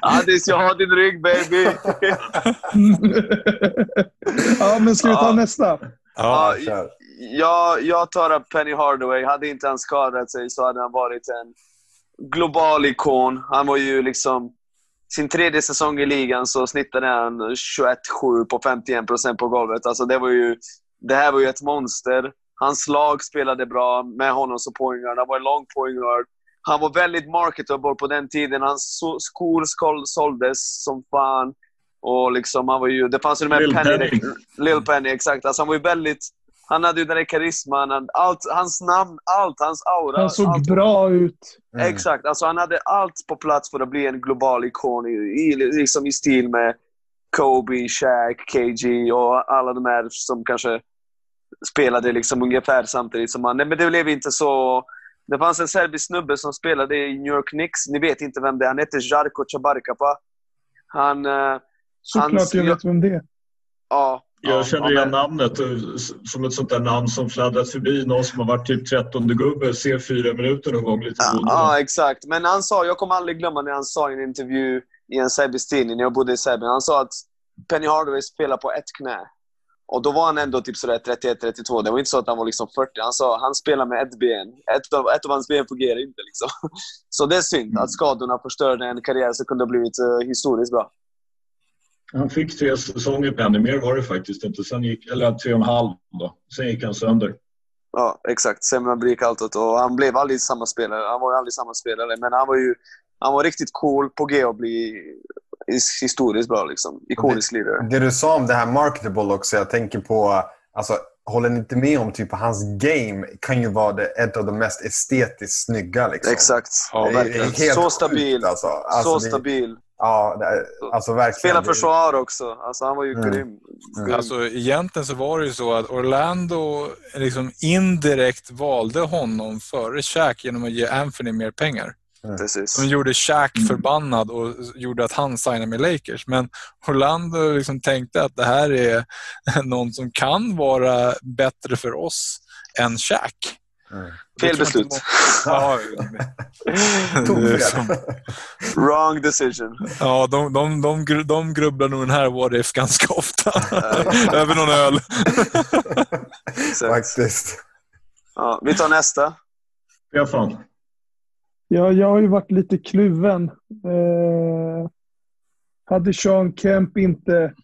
Addis, jag har din rygg baby! ja, men ska vi ta Ja. nästa? Ja, kör. jag, jag tar upp Penny Hardaway. Hade inte han skadat sig så hade han varit en global ikon. Han var ju liksom... Sin tredje säsong i ligan så snittade han 21-7 på 51% på golvet. Alltså det, var ju, det här var ju ett monster. Hans lag spelade bra med honom som point guard. Han var en lång point guard. Han var väldigt marketable på den tiden. Hans skor skol- såldes som fan. Och liksom, han var ju, det fanns ju de här Lil Penny, Penny. Lil Penny, exakt. Alltså han var ju väldigt... Han hade ju den där karisman, han, allt, hans namn, allt, hans aura. Han såg allt, bra ut. Mm. Exakt. Alltså han hade allt på plats för att bli en global ikon i, i, liksom i stil med Kobe, Shaq, KG och alla de här som kanske spelade liksom ungefär samtidigt som han. Nej, men det blev inte så... Det fanns en serbisk snubbe som spelade i New York Knicks. Ni vet inte vem det är. Han heter Jarko Chabarkapa. Han... eh, Såklart jag vet vem det är. Ja. Jag ja, känner ja, igen men- namnet som ett sånt där namn som fladdrat förbi någon som har varit typ 13 gubbe, ser fyra minuter någon gång lite Ja, ja, exakt. Men han sa, jag kommer aldrig glömma när han sa i en intervju i en serbisk tidning när jag bodde i Serbien. Han sa att Penny Hardaway spelar på ett knä. Och då var han ändå typ sådär 31-32. Det var inte så att han var liksom 40. Han sa han spelar med ett ben. Ett av, ett av hans ben fungerar inte. Liksom. Så det är synd att skadorna förstörde en karriär som kunde ha blivit uh, historiskt bra. Han fick tre säsonger Penny, mer var det faktiskt inte. Sen gick, eller tre och en halv då. Sen gick han sönder. Ja, exakt. Sämre gick allt Och han blev aldrig samma spelare. Han var aldrig samma spelare. Men han var ju han var riktigt cool på G att bli historiskt bra. Liksom. Ikonisk lirare. Det du sa om det här marketable också, jag tänker på... Alltså, håller ni inte med om typ hans game kan ju vara det, ett av de mest estetiskt snygga. Liksom. Exakt. Ja, verkligen. Så sjukt, stabil. Alltså. Alltså, så det- stabil. Ja, det alltså verkligen. Spela försvar också. Alltså, han var ju Mm. grym. Mm. Alltså, egentligen så var det ju så att Orlando liksom indirekt valde honom före Shaq genom att ge Anthony mer pengar. Precis. Som gjorde Shaq förbannad och gjorde att han signade med Lakers. Men Orlando liksom tänkte att det här är någon som kan vara bättre för oss än Shaq. Mm. Fel beslut. må- Ja, som- Wrong decision. ja de, de, de, de grubblar nog den här what if ganska ofta. Över någon öl. Faktiskt. Ja, vi tar nästa. Stefan. Ja, jag har ju varit lite kluven. Eh, hade Sean Kemp inte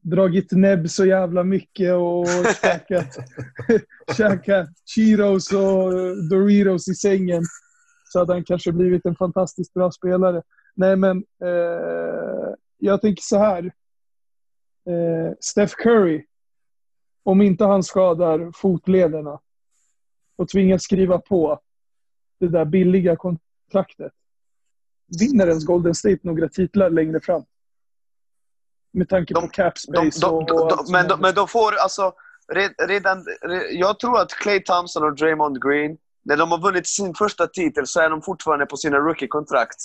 dragit näbb så jävla mycket och käkat, käkat Cheetos och Doritos i sängen så hade han kanske blivit en fantastiskt bra spelare. Nej, men eh, jag tänker så här. Eh, Steph Curry, om inte han skadar fotlederna och tvingas skriva på det där billiga kontraktet. Vinner ens Golden State några titlar längre fram? Med tanke på De- cap space de, och, de, och som men, de, men de får alltså... red- Redan, re- jag tror att Clay Thompson och Draymond Green, när de har vunnit sin första titel så är de fortfarande på sina rookie-kontrakt.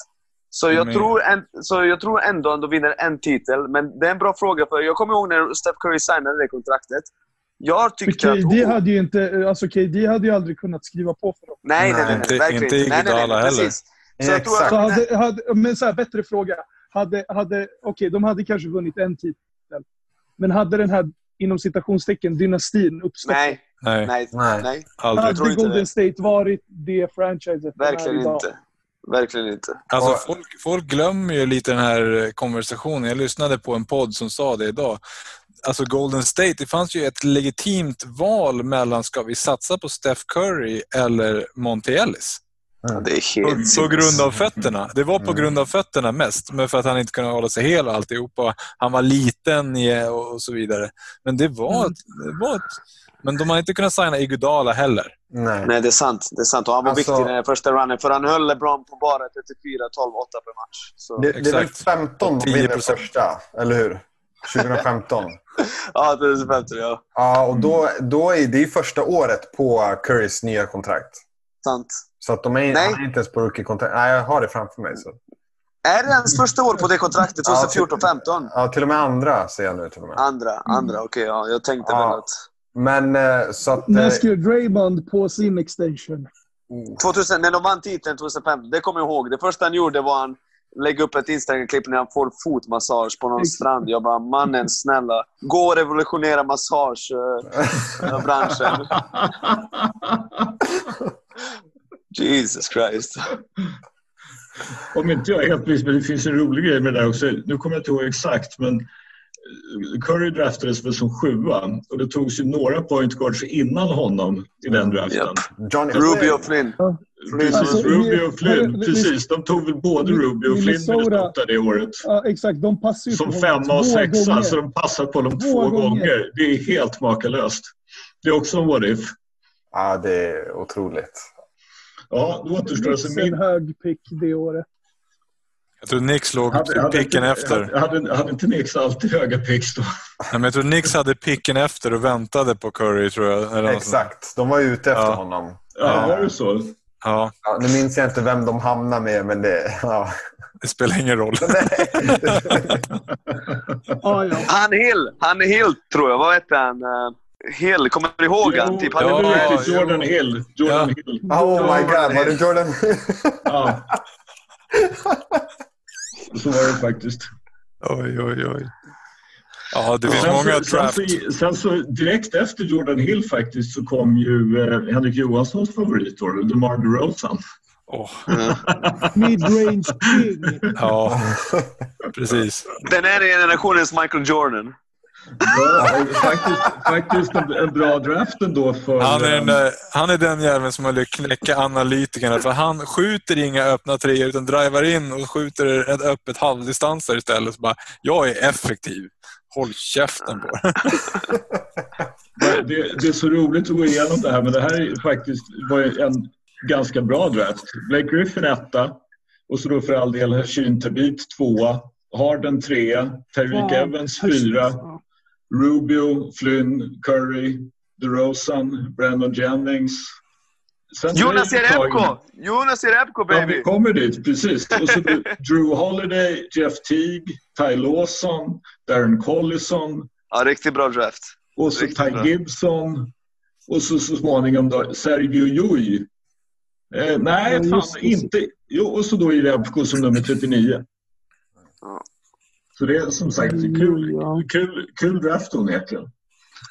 Så jag, Men- tror en, så jag tror ändå att de vinner en titel, men det är en bra fråga. för Jag kommer ihåg när Steph Curry signade det kontraktet. Jag tyckte att... KD oh, hade ju inte, alltså KD hade ju aldrig kunnat skriva på för dem. nej, nej, nej, Nej, inte- verkligen inte Nej, nej, nej, Iguodala heller. Så jag tror Exakt. Så att, hade, hade, men så här, bättre fråga. Hade, hade, Okej, de hade kanske vunnit en titel. Men hade den här, inom citationstecken, dynastin uppstått? nej, Nej, nej, Nej. nej. aldrig. tror Hade inte Golden det. State varit det franchiset Verkligen inte. Verkligen inte. Alltså, folk, folk glömmer ju lite den här konversationen. Jag lyssnade på en podd som sa det idag. Alltså Golden State, det fanns ju ett legitimt val mellan ska vi satsa på Steph Curry eller Monte Ellis. Ja, Det är På, helt på grund sinnes. av fötterna. Det var på Mm. grund av fötterna mest, men för att han inte kunde hålla sig hel och alltihopa. Han var liten och så vidare. Men det var, Mm. det var ett, Men de har inte kunnat signa Iguodala heller. Nej. Nej, det är sant. Det är sant. Och han var Alltså- viktig i den första runnen, för han höll LeBron på bara 34, 12, 8 per match. Så, Det, det är väl Exakt. 15 de 10%. vinner första, eller hur? 2015. Ja, det är bättre. Ja. ja, och då, då är det är första året på Currys nya kontrakt. Sant. Så att de är, Nej. han är inte ens på rookie-kontrakt. Nej, jag har det framför mig. Så. Är det ens första år på det kontraktet? Ja, 2014-15? Ja, till och med andra ser jag nu. Till och med. Andra, andra. Okej, ja. Jag tänkte Ja. väl att... Men eh, så att... När eh, skrev Draymond på sin extension? 2000, när de vann titeln 2015, det kommer jag ihåg. Det första han gjorde var att lägga upp ett Instagram-klipp när han får fotmassage på någon strand. Jag bara, mannen snälla. Gå och revolutionera massagebranschen. Jesus Christ. Om inte jag är helt missed, men det finns en rolig grej med det där också. Nu kommer jag inte ihåg exakt, men eh, Curry draftades väl som sjua och det togs ju några point guards innan honom i den draften. Johnny Rubio Flynn. Precis, Alltså, Rubio och Flynn. vi- Precis, de tog väl både vi- Rubio och Flynn Minnesota- det året. Ja, exakt. De passar ju Som femma och sexa, gånger. så de passar på dem Två två gånger. gånger. Det är helt makalöst. Det är också en what if. Ja, det är otroligt. Ja, då återstår alltså min... hög pick det året. Jag tror Nix låg Hade, hade, picken inte, efter. hade, hade, inte Nix alltid höga picks då? Nej, men jag tror Nix hade picken efter och väntade på Curry, tror jag. Exakt. De var ju ute efter Ja. honom. Ja, var det så? Ja, Ja, nu minns jag inte vem de hamnar med, men det... Ja. det spelar ingen roll. Ah, ja. Han Hill. Han Hill, tror jag. Vad hette han? Uh, Hill. Kommer du ihåg han? Typ, han ja, Ja, det är riktigt. jo. Jordan Hill. Jordan Ja. Hill. Oh my god, var det Jordan? Ja. Så var det faktiskt. Oj, oj, oj. Ja, det finns Sen många så, sen, draft. så, sen så direkt efter Jordan Hill faktiskt så kom ju eh, Henrik Johanssons favorit då, DeMar DeRozan. Åh, Midrange king. ja, precis. Den är generationens Michael Jordan. Ja, faktiskt, faktiskt en, en bra draft ändå för... Han är, den eh, där, han är den jäveln som har lyckats knäcka analytikerna. För han skjuter inga öppna treor utan driver in och skjuter ett öppet halvdistanser istället. Så bara, jag är effektiv. Håll käften på det, det är så roligt att gå igenom det här, men det här är faktiskt var en ganska bra draft. Blake Griffin etta, Och så då för all del Hashim Tabit tvåa. Harden trea. Tyreek Ja, Evans fyra. Rubio, Flynn, Curry, DeRozan, Brandon Jennings. Sen Jonas Jerebko! Jonas Jerebko Ja, vi baby! kommer dit, precis. Och så Drew Holiday, Jeff Teague, Ty Lawson, Darren Collison Ja, riktigt bra draft. och så Riktigt Ty bra. Gibson och så, så småningom då Sergio Llull. Eh, nej, Ja, fan inte. Jo, och så då i Repko som nummer 39. Ja. Så det är som sagt kul, kul, kul draft onekligen.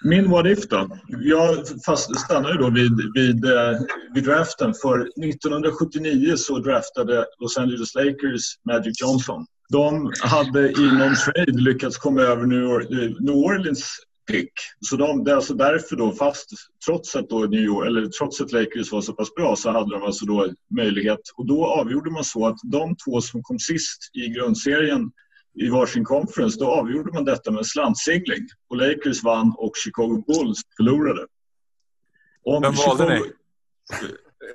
Min what if då? Jag fast ju då vid, vid, eh, vid draften för 1979 så draftade Los Angeles Lakers Magic Johnson. De hade i någon trade lyckats komma över New, Or- eh, New Orleans pick. Så de, det är alltså därför då, fast trots att, då New York, eller trots att Lakers var så pass bra så hade de alltså då möjlighet. Och då avgjorde man så att de två som kom sist i grundserien i varsin conference, då avgjorde man detta med en slantsingling. Och Lakers vann och Chicago Bulls förlorade. Om Vem valde ni?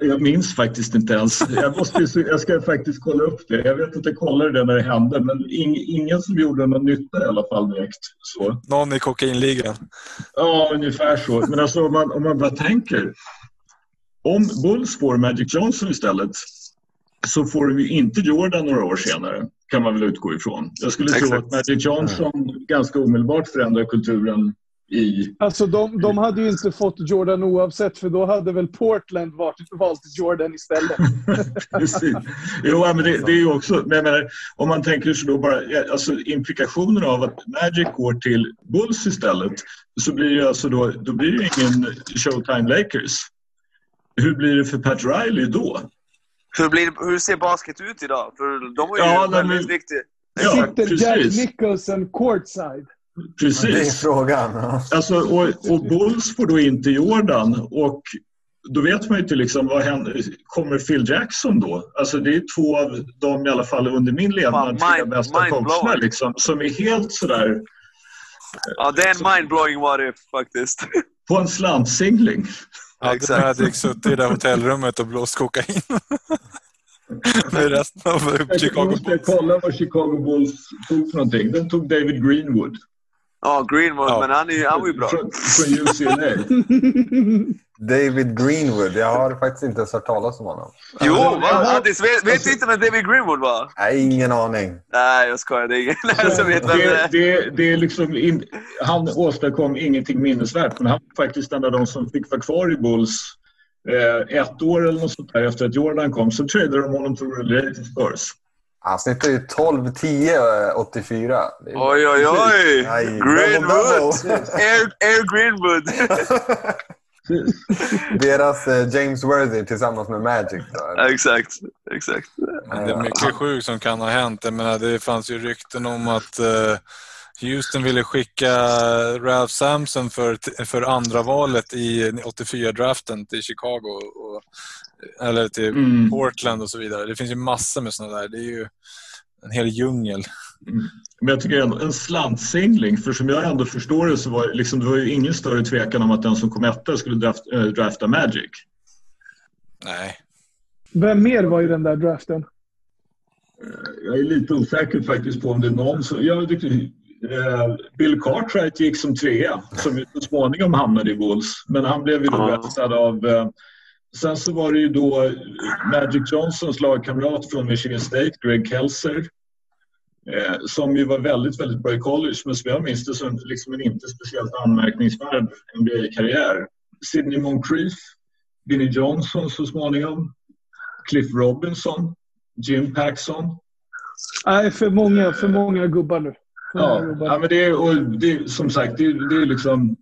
Jag minns faktiskt inte ens. Jag, måste, jag ska faktiskt kolla upp det. Jag vet att jag kollade det när det hände, men ing, ingen som gjorde någon nytta i alla fall direkt. Så. Någon i kokainligan. Ja, ungefär så. Men alltså om man, om man bara tänker. Om Bulls får Magic Johnson istället så får de ju inte Jordan några år senare, kan man väl utgå ifrån. Jag skulle tro Exakt. att Magic Johnson ganska omedelbart förändrar kulturen i... Alltså de, de hade ju inte fått Jordan oavsett, för då hade väl Portland varit, valt Jordan istället. Precis. Jo, men det, det är ju också... Men menar, om man tänker sig då bara... Alltså implikationen av att Magic går till Bulls istället så blir det alltså då, då blir det ingen Showtime Lakers. Hur blir det för Pat Riley då? Hur, blir, hur ser basket ut idag? För de var ju Ja, väldigt men- viktiga. Ja, Sitter Jack precis. Nicholson courtside? Det är Precis. frågan. Alltså, och, och Bulls får då inte Jordan och då vet man ju inte liksom vad händer. Kommer Phil Jackson då? Alltså det är två av de i alla fall under min levnad tre bästa coacherna liksom, som är helt sådär Ja, det är en mindblowing what if faktiskt. på en slantsingling. Hade Exakt. Magic suttit i det där hotellrummet och blåst kokain. Med resten av Jag Chicago måste Bulls. kolla vad Chicago Bulls tog för någonting. Den tog David Greenwood Ja, Greenwood, Ja. men han är han var ju bra. från, från UCLA. David Greenwood. Jag har faktiskt inte ens hört talas om honom. Jo, va? Addis, vet, vet du inte vem David Greenwood var? Nej, ingen aning. Nej, jag skojar. Det är ingen som vet vem det Det, är. det, det är liksom in, han åstadkom ingenting minnesvärt, men han var faktiskt en av de som fick vara kvar i Bulls eh, ett år eller något sånt där efter att Jordan kom. Så tradade de honom till Spurs. Han snittar ju 12-10 84. Det är- Oj, oj, oj! Greenwood! Air, Air Greenwood! Deras eh, James Worthy tillsammans med Magic. Då. exakt, exakt. Men det är mycket sjukt som kan ha hänt. Jag menar, det fanns ju rykten om att eh, Houston ville skicka Ralph Sampson för, för andra valet i 84-draften till Chicago. Och, eller till Mm. Portland och så vidare. Det finns ju massor med sådana där. Det är ju en hel djungel. Men jag tycker ändå en slantsingling, för som jag ändå förstår det så var det liksom, det var ju ingen större tvekan om att den som kom etta skulle draft, äh, drafta Magic. Nej. Vem mer var i den där draften? Jag är lite osäker faktiskt på om det är någon som... Jag tyckte, eh, Bill Cartwright gick som trea, som ju så småningom hamnade i Bulls. Men han blev ju då draftad av... Eh, sen så var det ju då eh, Magic Johnsons lagkamrat från Michigan State, Greg Kelser. Eh, som ju var väldigt, väldigt bra i college, men som jag minns det som liksom en inte speciellt anmärkningsvärd NBA-karriär. Sidney Moncrief, Vinnie Johnson så småningom, Cliff Robinson, Jim Paxson. Nej, för många, för många gubbar nu. För Ja, gubbar. ja men det är, och det är som sagt, det är, det är liksom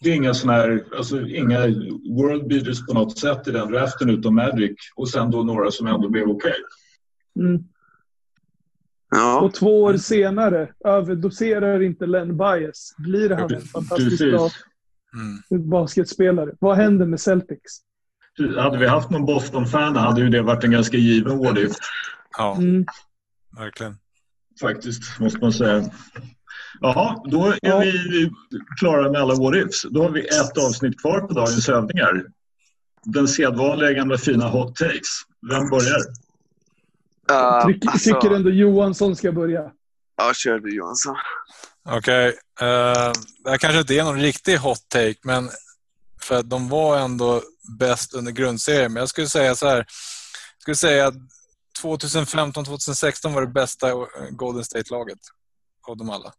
det är inga såna här, alltså inga world beaters på något sätt i den draften utom Magic och sen då några som ändå blev okej. Mm. Ja. Och två år senare överdoserar inte Len Bias. Blir han en fantastiskt Precis. bra Mm. basketspelare? Vad händer med Celtics? Hade vi haft någon Boston-fan hade ju det varit en ganska given if, Ja, Mm. verkligen. faktiskt, måste man säga. Jaha, då är Ja. vi klara med alla what ifs. Då har vi ett avsnitt kvar på dagens övningar. Den sedvanliga gamla fina hot takes. Vem börjar? Uh, Tyck, alltså, Tycker ändå Johansson ska börja. Ja, kör du Johansson. Okej. eh, det här kanske inte är någon riktig hot take, men för att de var ändå bäst under grundserien. Men jag skulle säga så här. Jag skulle säga att 2015-2016 var det bästa Golden State-laget av dem alla.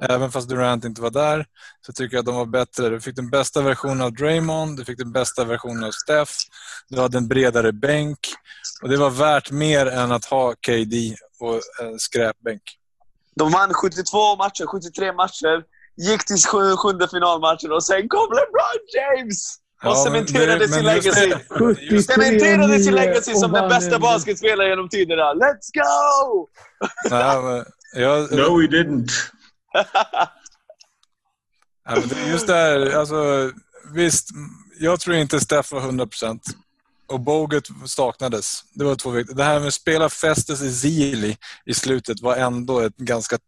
Även fast Durant inte var där så tycker jag att de var bättre. Du fick den bästa versionen av Draymond, du fick den bästa versionen av Steph, du hade en bredare bänk och det var värt mer än att ha KD och en skräpbänk. De vann 72 matcher, 73 matcher. Gick till sju, sjunde finalmatchen och sen kom LeBron James! Och Ja, cementerade det- sin men legacy. det- 73 Cementerade sin legacy som den bästa en- basketspelaren genom tiderna. Let's go! Nej, men jag, No, we didn't. Ja, men just det här, alltså, visst, jag tror inte Steff var 100 procent. Och Bogut saknades. Det var två viktiga. Det här med att spela Festus i Zili i slutet var ändå ett ganska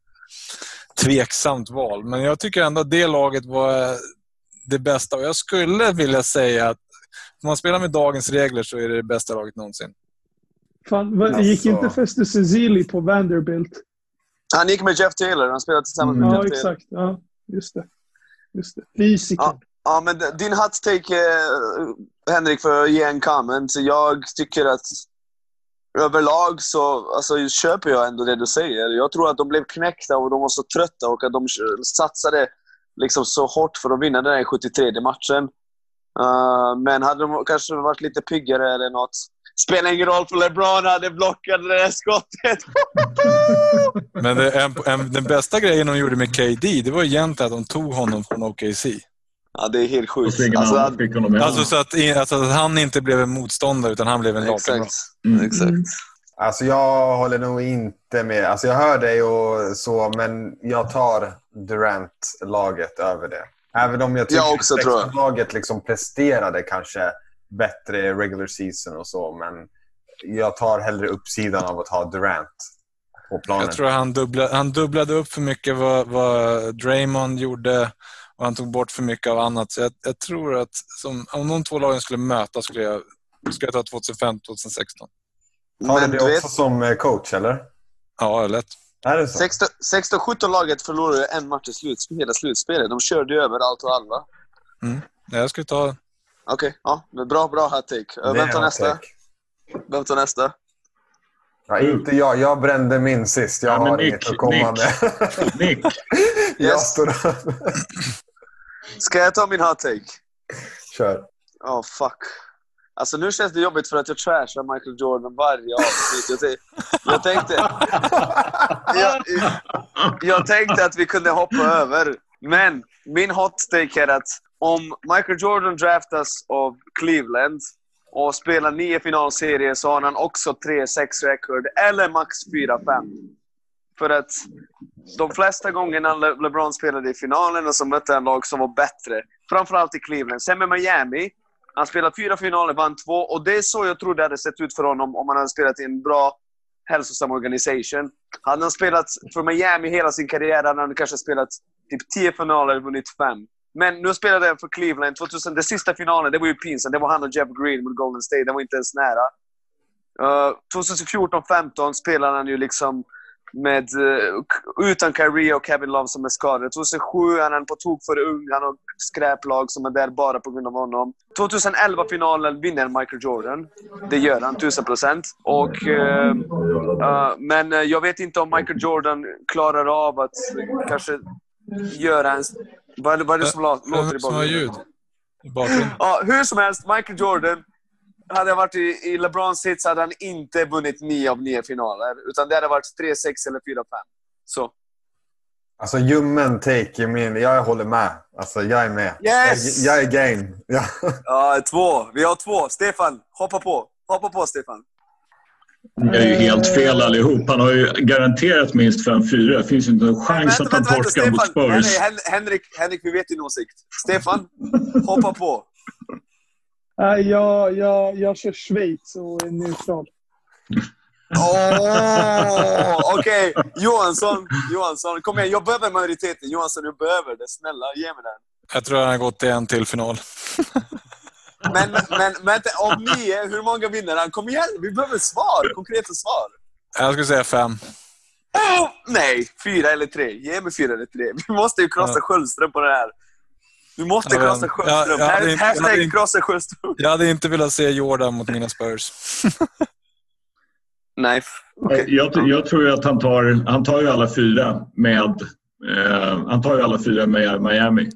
tveksamt val. Men jag tycker ändå att det laget var det bästa. Och jag skulle vilja säga att om man spelar med dagens regler så är det det bästa laget någonsin. Fan, vad- Alltså. gick inte Festus Ezeli på Vanderbilt? Han gick med Jeff Taylor. Han spelade tillsammans med Ja, Jeff Taylor. exakt. Ja, just det. Just det. Fysiker. Ja. Ja, men din hot take, eh, Henrik, för att ge en comment. Jag tycker att överlag så alltså, köper jag ändå det du säger. Jag tror att de blev knäckta och de var så trötta och att de satsade liksom så hårt för att vinna den här 73 matchen. Uh, men hade de kanske varit lite piggare eller något. Spelar ingen roll för LeBron hade blockat det där skottet. Men det, en, en, den bästa grejen de gjorde med KD, det var egentligen att de tog honom från OKC. Ja, det är helt sjukt. Alltså, med. Alltså så att, alltså att han inte blev en motståndare utan han blev en lagkamrat. exakt. Mm. exakt. Alltså jag håller nog inte med. Alltså jag hör dig och så, men jag tar Durant-laget över det. Även om jag tycker Jag också, att laget liksom presterade kanske bättre regular season och så, men jag tar hellre uppsidan av att ha Durant på planen. Jag tror han dubblade, han dubblade upp för mycket vad, vad Draymond gjorde och han tog bort för mycket av annat. Så jag, jag tror att som, om de två lagen skulle mötas skulle jag, skulle jag ta 2005-2016. Tar Men du det vet, också som eh, coach, eller? Ja, lätt. Är det så? 16-17-laget förlorade en match i slut, hela slutspelet. De körde ju över allt och alla. Nej, Jag skulle ta... Okej, ja. Men bra, bra hot take. Det är Vem tar nästa? Vem tar nästa? Ja, inte jag. Jag brände min sist. Jag Ja, har Nick, inget att komma Nick. med. Nick, jag Yes. står Ska jag ta min hot take? Kör. Oh, fuck. Alltså nu känns det jobbigt för att jag trashar Michael Jordan varje avsnitt. Jag, tänkte- jag tänkte... Jag, jag tänkte att vi kunde hoppa över. Men min hot take är att om Michael Jordan draftas av Cleveland och spelar nio finalserier så har han också 3-6 record eller max 4-5. För att de flesta gångerna Le- LeBron spelade i finalen och så mötte han lag som var bättre. Framförallt i Cleveland. Sen med Miami. Han spelade fyra finaler, vann två. Och det är så jag tror det hade sett ut för honom om han hade spelat i en bra, hälsosam organisation. Hade han spelat för Miami hela sin karriär hade han kanske spelat typ tio finaler och vunnit fem. Men nu spelade jag för Cleveland. 2000, den sista finalen, det var ju pinsamt. Det var han och Jeff Green mot Golden State. Det var inte ens nära. Eh, uh, 2014-15 spelade han ju liksom med, uh, utan Kyrie och Kevin Love som är skadade. 2007 är han på tok för ung. Han har skräplag som är där bara på grund av honom. 2011-finalen vinner Michael Jordan. Det gör han, 1000 procent. Och, uh, men jag vet inte om Michael Jordan klarar av att kanske göra en... Vad, vad är det som lå- låter i bakgrunden? ljud i bakgrunden? Ja, hur som helst, Michael Jordan. Hade jag varit i, i LeBrons sits hade han inte vunnit nio av nio finaler. Utan det hade varit 3-6 eller 4-5. Så. Alltså ljummen take min... Jag håller med. Alltså jag är med. Yes! Jag, jag är game. Ja. Ja, två. Vi har två. Stefan, hoppa på. Hoppa på, Stefan. Ni är ju helt fel allihop. Han har ju garanterat minst 5-4. Det finns ju inte en chans att han torskar mot Spurs. Henrik, Henrik, vi vet din åsikt. Stefan, hoppa på. Nej, jag, jag, jag kör Schweiz och är neutral. Åh, Okej, Johansson. Johansson, kom igen. Jag behöver majoriteten. Johansson, du behöver det. Snälla, ge mig den. Jag tror han har gått till en till final. men, men vänta, om nio, hur många vinner han? Kom igen, vi behöver svar. Konkreta svar. Jag skulle säga fem. Oh, nej, fyra eller tre. Ge mig fyra eller tre. Vi måste ju krossa Ja. Sköldström på det här. Vi måste Ja, men- krossa Sköldström. Ja, jag jag Hashtag inte- krossa Sköldström. Jag hade inte velat se Jordan mot mina Spurs. Nej. okej. Jag, jag tror ju att han tar, han tar ju alla fyra med eh, han tar ju alla fyra med Miami.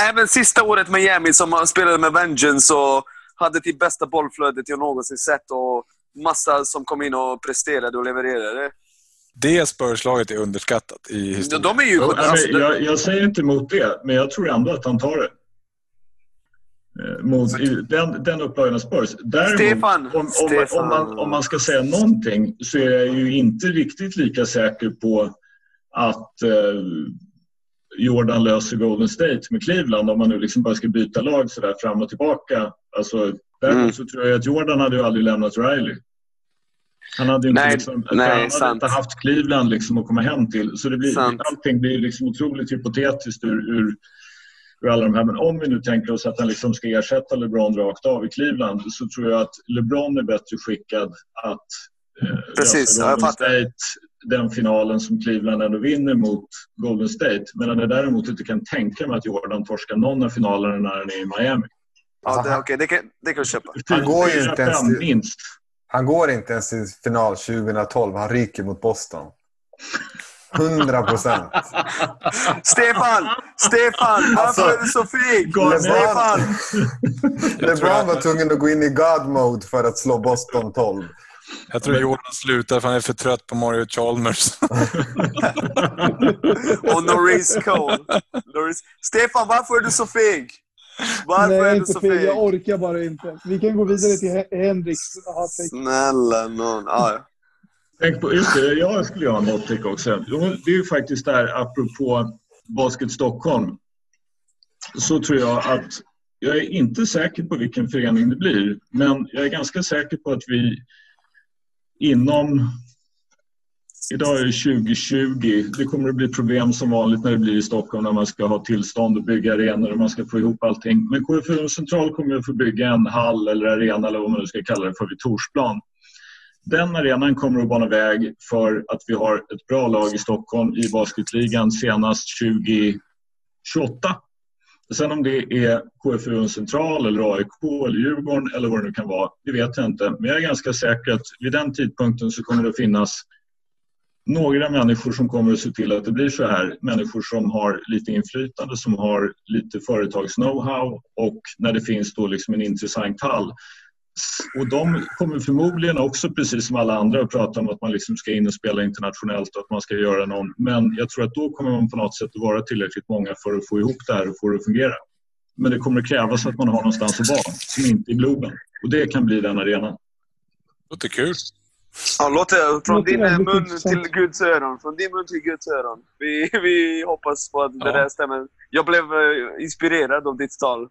Även sista året med Miami som han spelade med Vengeance och hade till bästa bollflödet jag någonsin sett och massa som kom in och presterade och levererade. Det Spurs-laget är underskattat i historien. De är ju... Alltså, jag, jag säger inte emot det, men jag tror ändå att han tar det. Eh, Mot, den, den upplagan av Spurs. Däremot, Stefan, om, om, Stefan. Om, man, om man ska säga någonting så är jag ju inte riktigt lika säker på att eh, Jordan löser Golden State med Cleveland om man nu liksom bara ska byta lag så där fram och tillbaka. Alltså, däremot Mm. så tror jag att Jordan hade ju aldrig lämnat Riley. Han hade ju inte, Nej, liksom, nej, han hade sant. inte haft Cleveland liksom att komma hem till. Så det blir, Sant. allting blir liksom otroligt hypotetiskt ur, ur, ur alla de här. Men om vi nu tänker oss att han liksom ska ersätta LeBron rakt av i Cleveland så tror jag att LeBron är bättre skickad att eh, Precis, lösa Golden. State den finalen som Cleveland ändå vinner mot Golden State. Medan jag däremot inte kan tänka mig att Jordan torskar någon av finalerna när han är i Miami. ja, det, okej, det, kan, det kan jag köpa. Han går ju inte ens till- minst. Han går inte ens till final 2012. Han ryker mot Boston. 100 procent. Stefan! Stefan! Varför Alltså, är du så feg? Stefan! LeBron var tvungen att gå in i God mode för att slå Boston 12. Jag tror Jordan slutar för han är för trött på Mario Chalmers. Och Norris Cole. Norris. Stefan, varför är du så feg? Varför Nej, är du så feg. Jag orkar bara inte. Vi kan gå vidare till He- Henriks hot take. Snälla nån. Ah, ja. Tänk på, just det, jag skulle ha en hot också. Det är ju faktiskt där, apropå Basket Stockholm, så tror jag att jag är inte säker på vilken förening det blir, men jag är ganska säker på att vi inom... Idag är det 2020. Det kommer att bli problem som vanligt när det blir i Stockholm när man ska ha tillstånd att bygga arenor och man ska få ihop allting. Men KFUM Central kommer att få bygga en hall eller arena eller vad man nu ska kalla det för vid Torsplan. Den arenan kommer att bana väg för att vi har ett bra lag i Stockholm i basketligan senast 2028. Sen om det är KFU Central eller AIK eller Djurgården eller vad det nu kan vara, det vet jag inte. Men jag är ganska säker att vid den tidpunkten så kommer det att finnas några människor som kommer att se till att det blir så här. Människor som har lite inflytande, som har lite företags-know-how och när det finns då liksom en intressant hall och de kommer förmodligen också, precis som alla andra, att prata om att man liksom ska in och spela internationellt och att man ska göra någon. Men jag tror att då kommer man på något sätt att vara tillräckligt många för att få ihop det här och få det att fungera. Men det kommer att krävas att man har någonstans att vara, som inte är Globen. Och det kan bli den arenan. Låter kul. Ja, låt det, från Låter din väldigt mun till Guds öron. Från din mun till Guds öron. Vi, vi hoppas på att det Ja. där stämmer. Jag blev eh, inspirerad av ditt tal.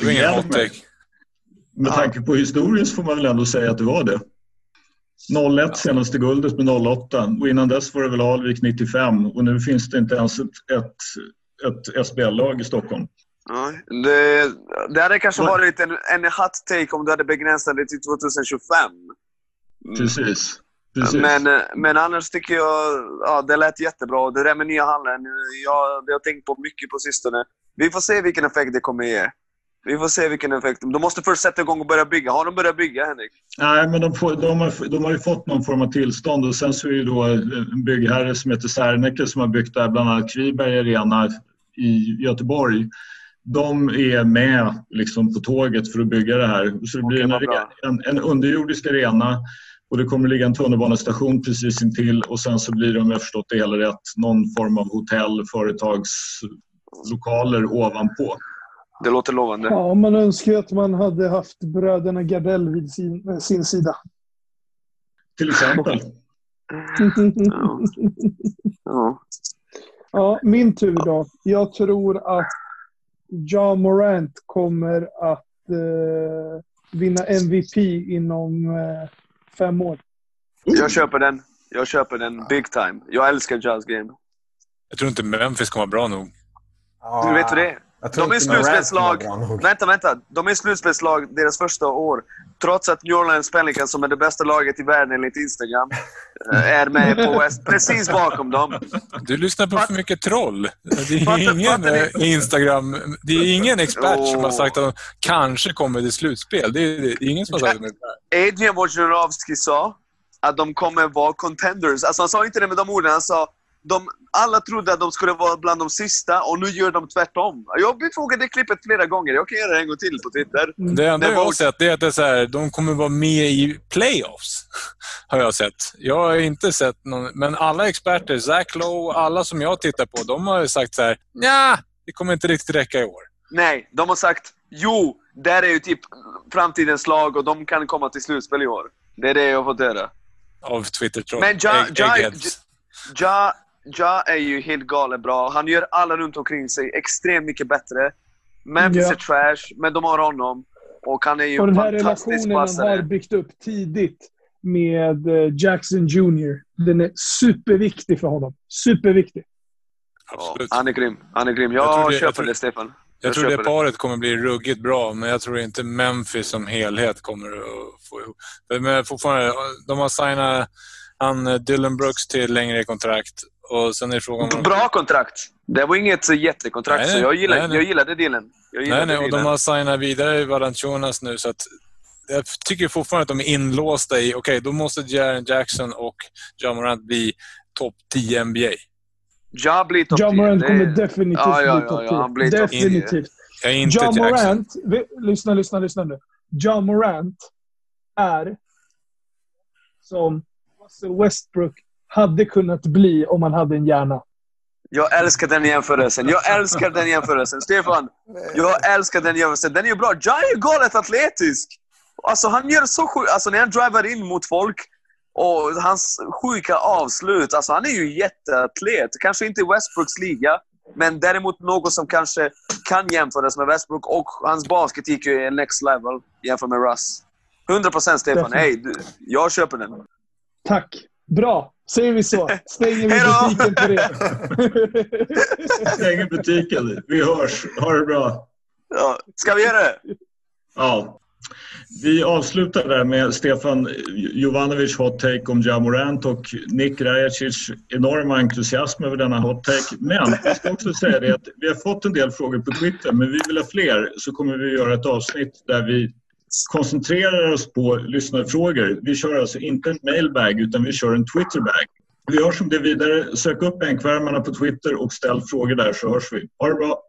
Det var ingen hot. Med Ja. tanke på historien så får man väl ändå säga att det var det. 01 senaste guldet med 08 och innan dess var det väl Alvik 95 och nu finns det inte ens ett, ett, ett SBL-lag i Stockholm. Ja, det, det hade kanske Vad- varit en, en hot take om du hade begränsat det till 2025. Mm. Precis. Precis. Men, men annars tycker jag ja, det lät jättebra. Det där med nya hallen, jag, det har jag tänkt på mycket på sistone. Vi får se vilken effekt det kommer ge. Vi får se vilken effekt. De måste först sätta igång och börja bygga. Har de börjat bygga, Henrik? Nej, men de, får, de, har, de har ju fått någon form av tillstånd och sen så är det då en byggherre som heter Serneke som har byggt där bland annat Kviberg Arena i Göteborg. De är med liksom på tåget för att bygga det här. Så det blir Okej, en, en, en underjordisk arena och det kommer ligga en tunnelbanestation precis intill och sen så blir det, om jag förstått det hela rätt, någon form av hotell, företagslokaler ovanpå. Det låter lovande. Ja, man önskar ju att man hade haft bröderna Gardell vid sin, sin sida. Till exempel. Ja. Ja. Ja, min tur då. Jag tror att John Morant kommer att eh, vinna MVP inom eh, fem år. Jag köper den. Jag köper den big time. Jag älskar Jazz Game. Jag tror inte Memphis kommer vara bra nog. Ja, Du vet du det? De är slutspelslag. Vänta, vänta. De är slutspelslag deras första år. Trots att New Orleans Pelicans, som är det bästa laget i världen enligt Instagram, eh, är med på West. Precis bakom dem. Du lyssnar på för mycket troll. Det är ingen fattar ni? eh, Instagram... Det är ingen expert som har sagt att de kanske kommer till slutspel. Det är, det är ingen som har sagt det. Adrian Wojnarowski sa att de kommer vara contenders. Alltså han sa inte det med de orden. Han sa de, alla trodde att de skulle vara bland de sista och nu gör de tvärtom. Jag befogade det klippet flera gånger. Jag kan göra det en gång till på Twitter. Det enda jag har sett är att det är så här, de kommer vara med i playoffs. Har jag sett. Jag har inte sett någon, men alla experter, Zach Lowe, alla som jag tittar på, de har sagt så här, ja, det kommer inte riktigt räcka i år. Nej, de har sagt jo, där är ju typ framtidens lag och de kan komma till slutspel i år. Det är det jag har fått höra. Av Twitter-troll. Men Ja- Ja- eggheads. Ja, ja är ju helt galet bra. Han gör alla runt omkring sig extremt mycket bättre. Memphis Ja. är trash, men de har honom. Och han är ju Och en den här fantastisk relationen han har passare. byggt upp tidigt med eh, Jackson Jr. Den är superviktig för honom. Superviktig. Ja, Absolut. han är grym. Han är grym. Jag, Jag tror det- köper jag tror- det, Stefan. Jag tror det paret kommer bli ruggigt bra, men jag tror inte Memphis som helhet kommer att få ihop. Men fortfarande, de har signat han eh, Dylan Brooks till längre kontrakt. Och sen är frågan om... Bra kontrakt. Det var inget jättekontrakt, Nej, så jag gillar, nej, nej. jag gillade dealen. Jag gillade Nej, nej, och de har signat vidare Valanciunas nu, så att jag tycker fortfarande att de är inlåsta i, okej, då måste Jaren Jackson och John Morant bli topp 10 NBA. Ja blir topp John 10. Morant Det- kommer definitivt Ja, ja, bli ja, topp ja, han blir 10. topp 10. Definitivt. Jag är inte John Jackson. Morant, vi, lyssna, lyssna, lyssna nu. John Morant är som Russell Westbrook hade kunnat bli om han hade en hjärna. Jag älskar den jämförelsen. Jag älskar den jämförelsen. Stefan, jag älskar den jämförelsen. Den är ju bra. Ja är galet atletisk. Alltså, han gör så sjukt... Alltså, när han driver in mot folk och hans sjuka avslut. Alltså, han är ju jätteatlet. Kanske inte i Westbrooks liga, men däremot något som kanske kan jämföras med Westbrook. Och hans basket gick ju en next level jämfört med Russ. 100% Stefan. Hej, jag köper den. Tack. Bra. Säger vi så. Stänger vi butiken på det. Stänger butiken. Vi hörs. Ha det bra. Ja, ska vi göra det? Ja. Vi avslutar där med Stefan Jovanovic hot take om Ja Morant och Nick Rajacic enorma entusiasm över denna hot take. Men jag ska också säga det att vi har fått en del frågor på Twitter men vi vill ha fler så kommer vi göra ett avsnitt där vi koncentrerar oss på lyssnarfrågor. Vi kör alltså inte en mailbag utan vi kör en Twitterbag. Vi hörs om det vidare. Sök upp Bänkvärmarna på Twitter och ställ frågor där så hörs vi. Ha det bra!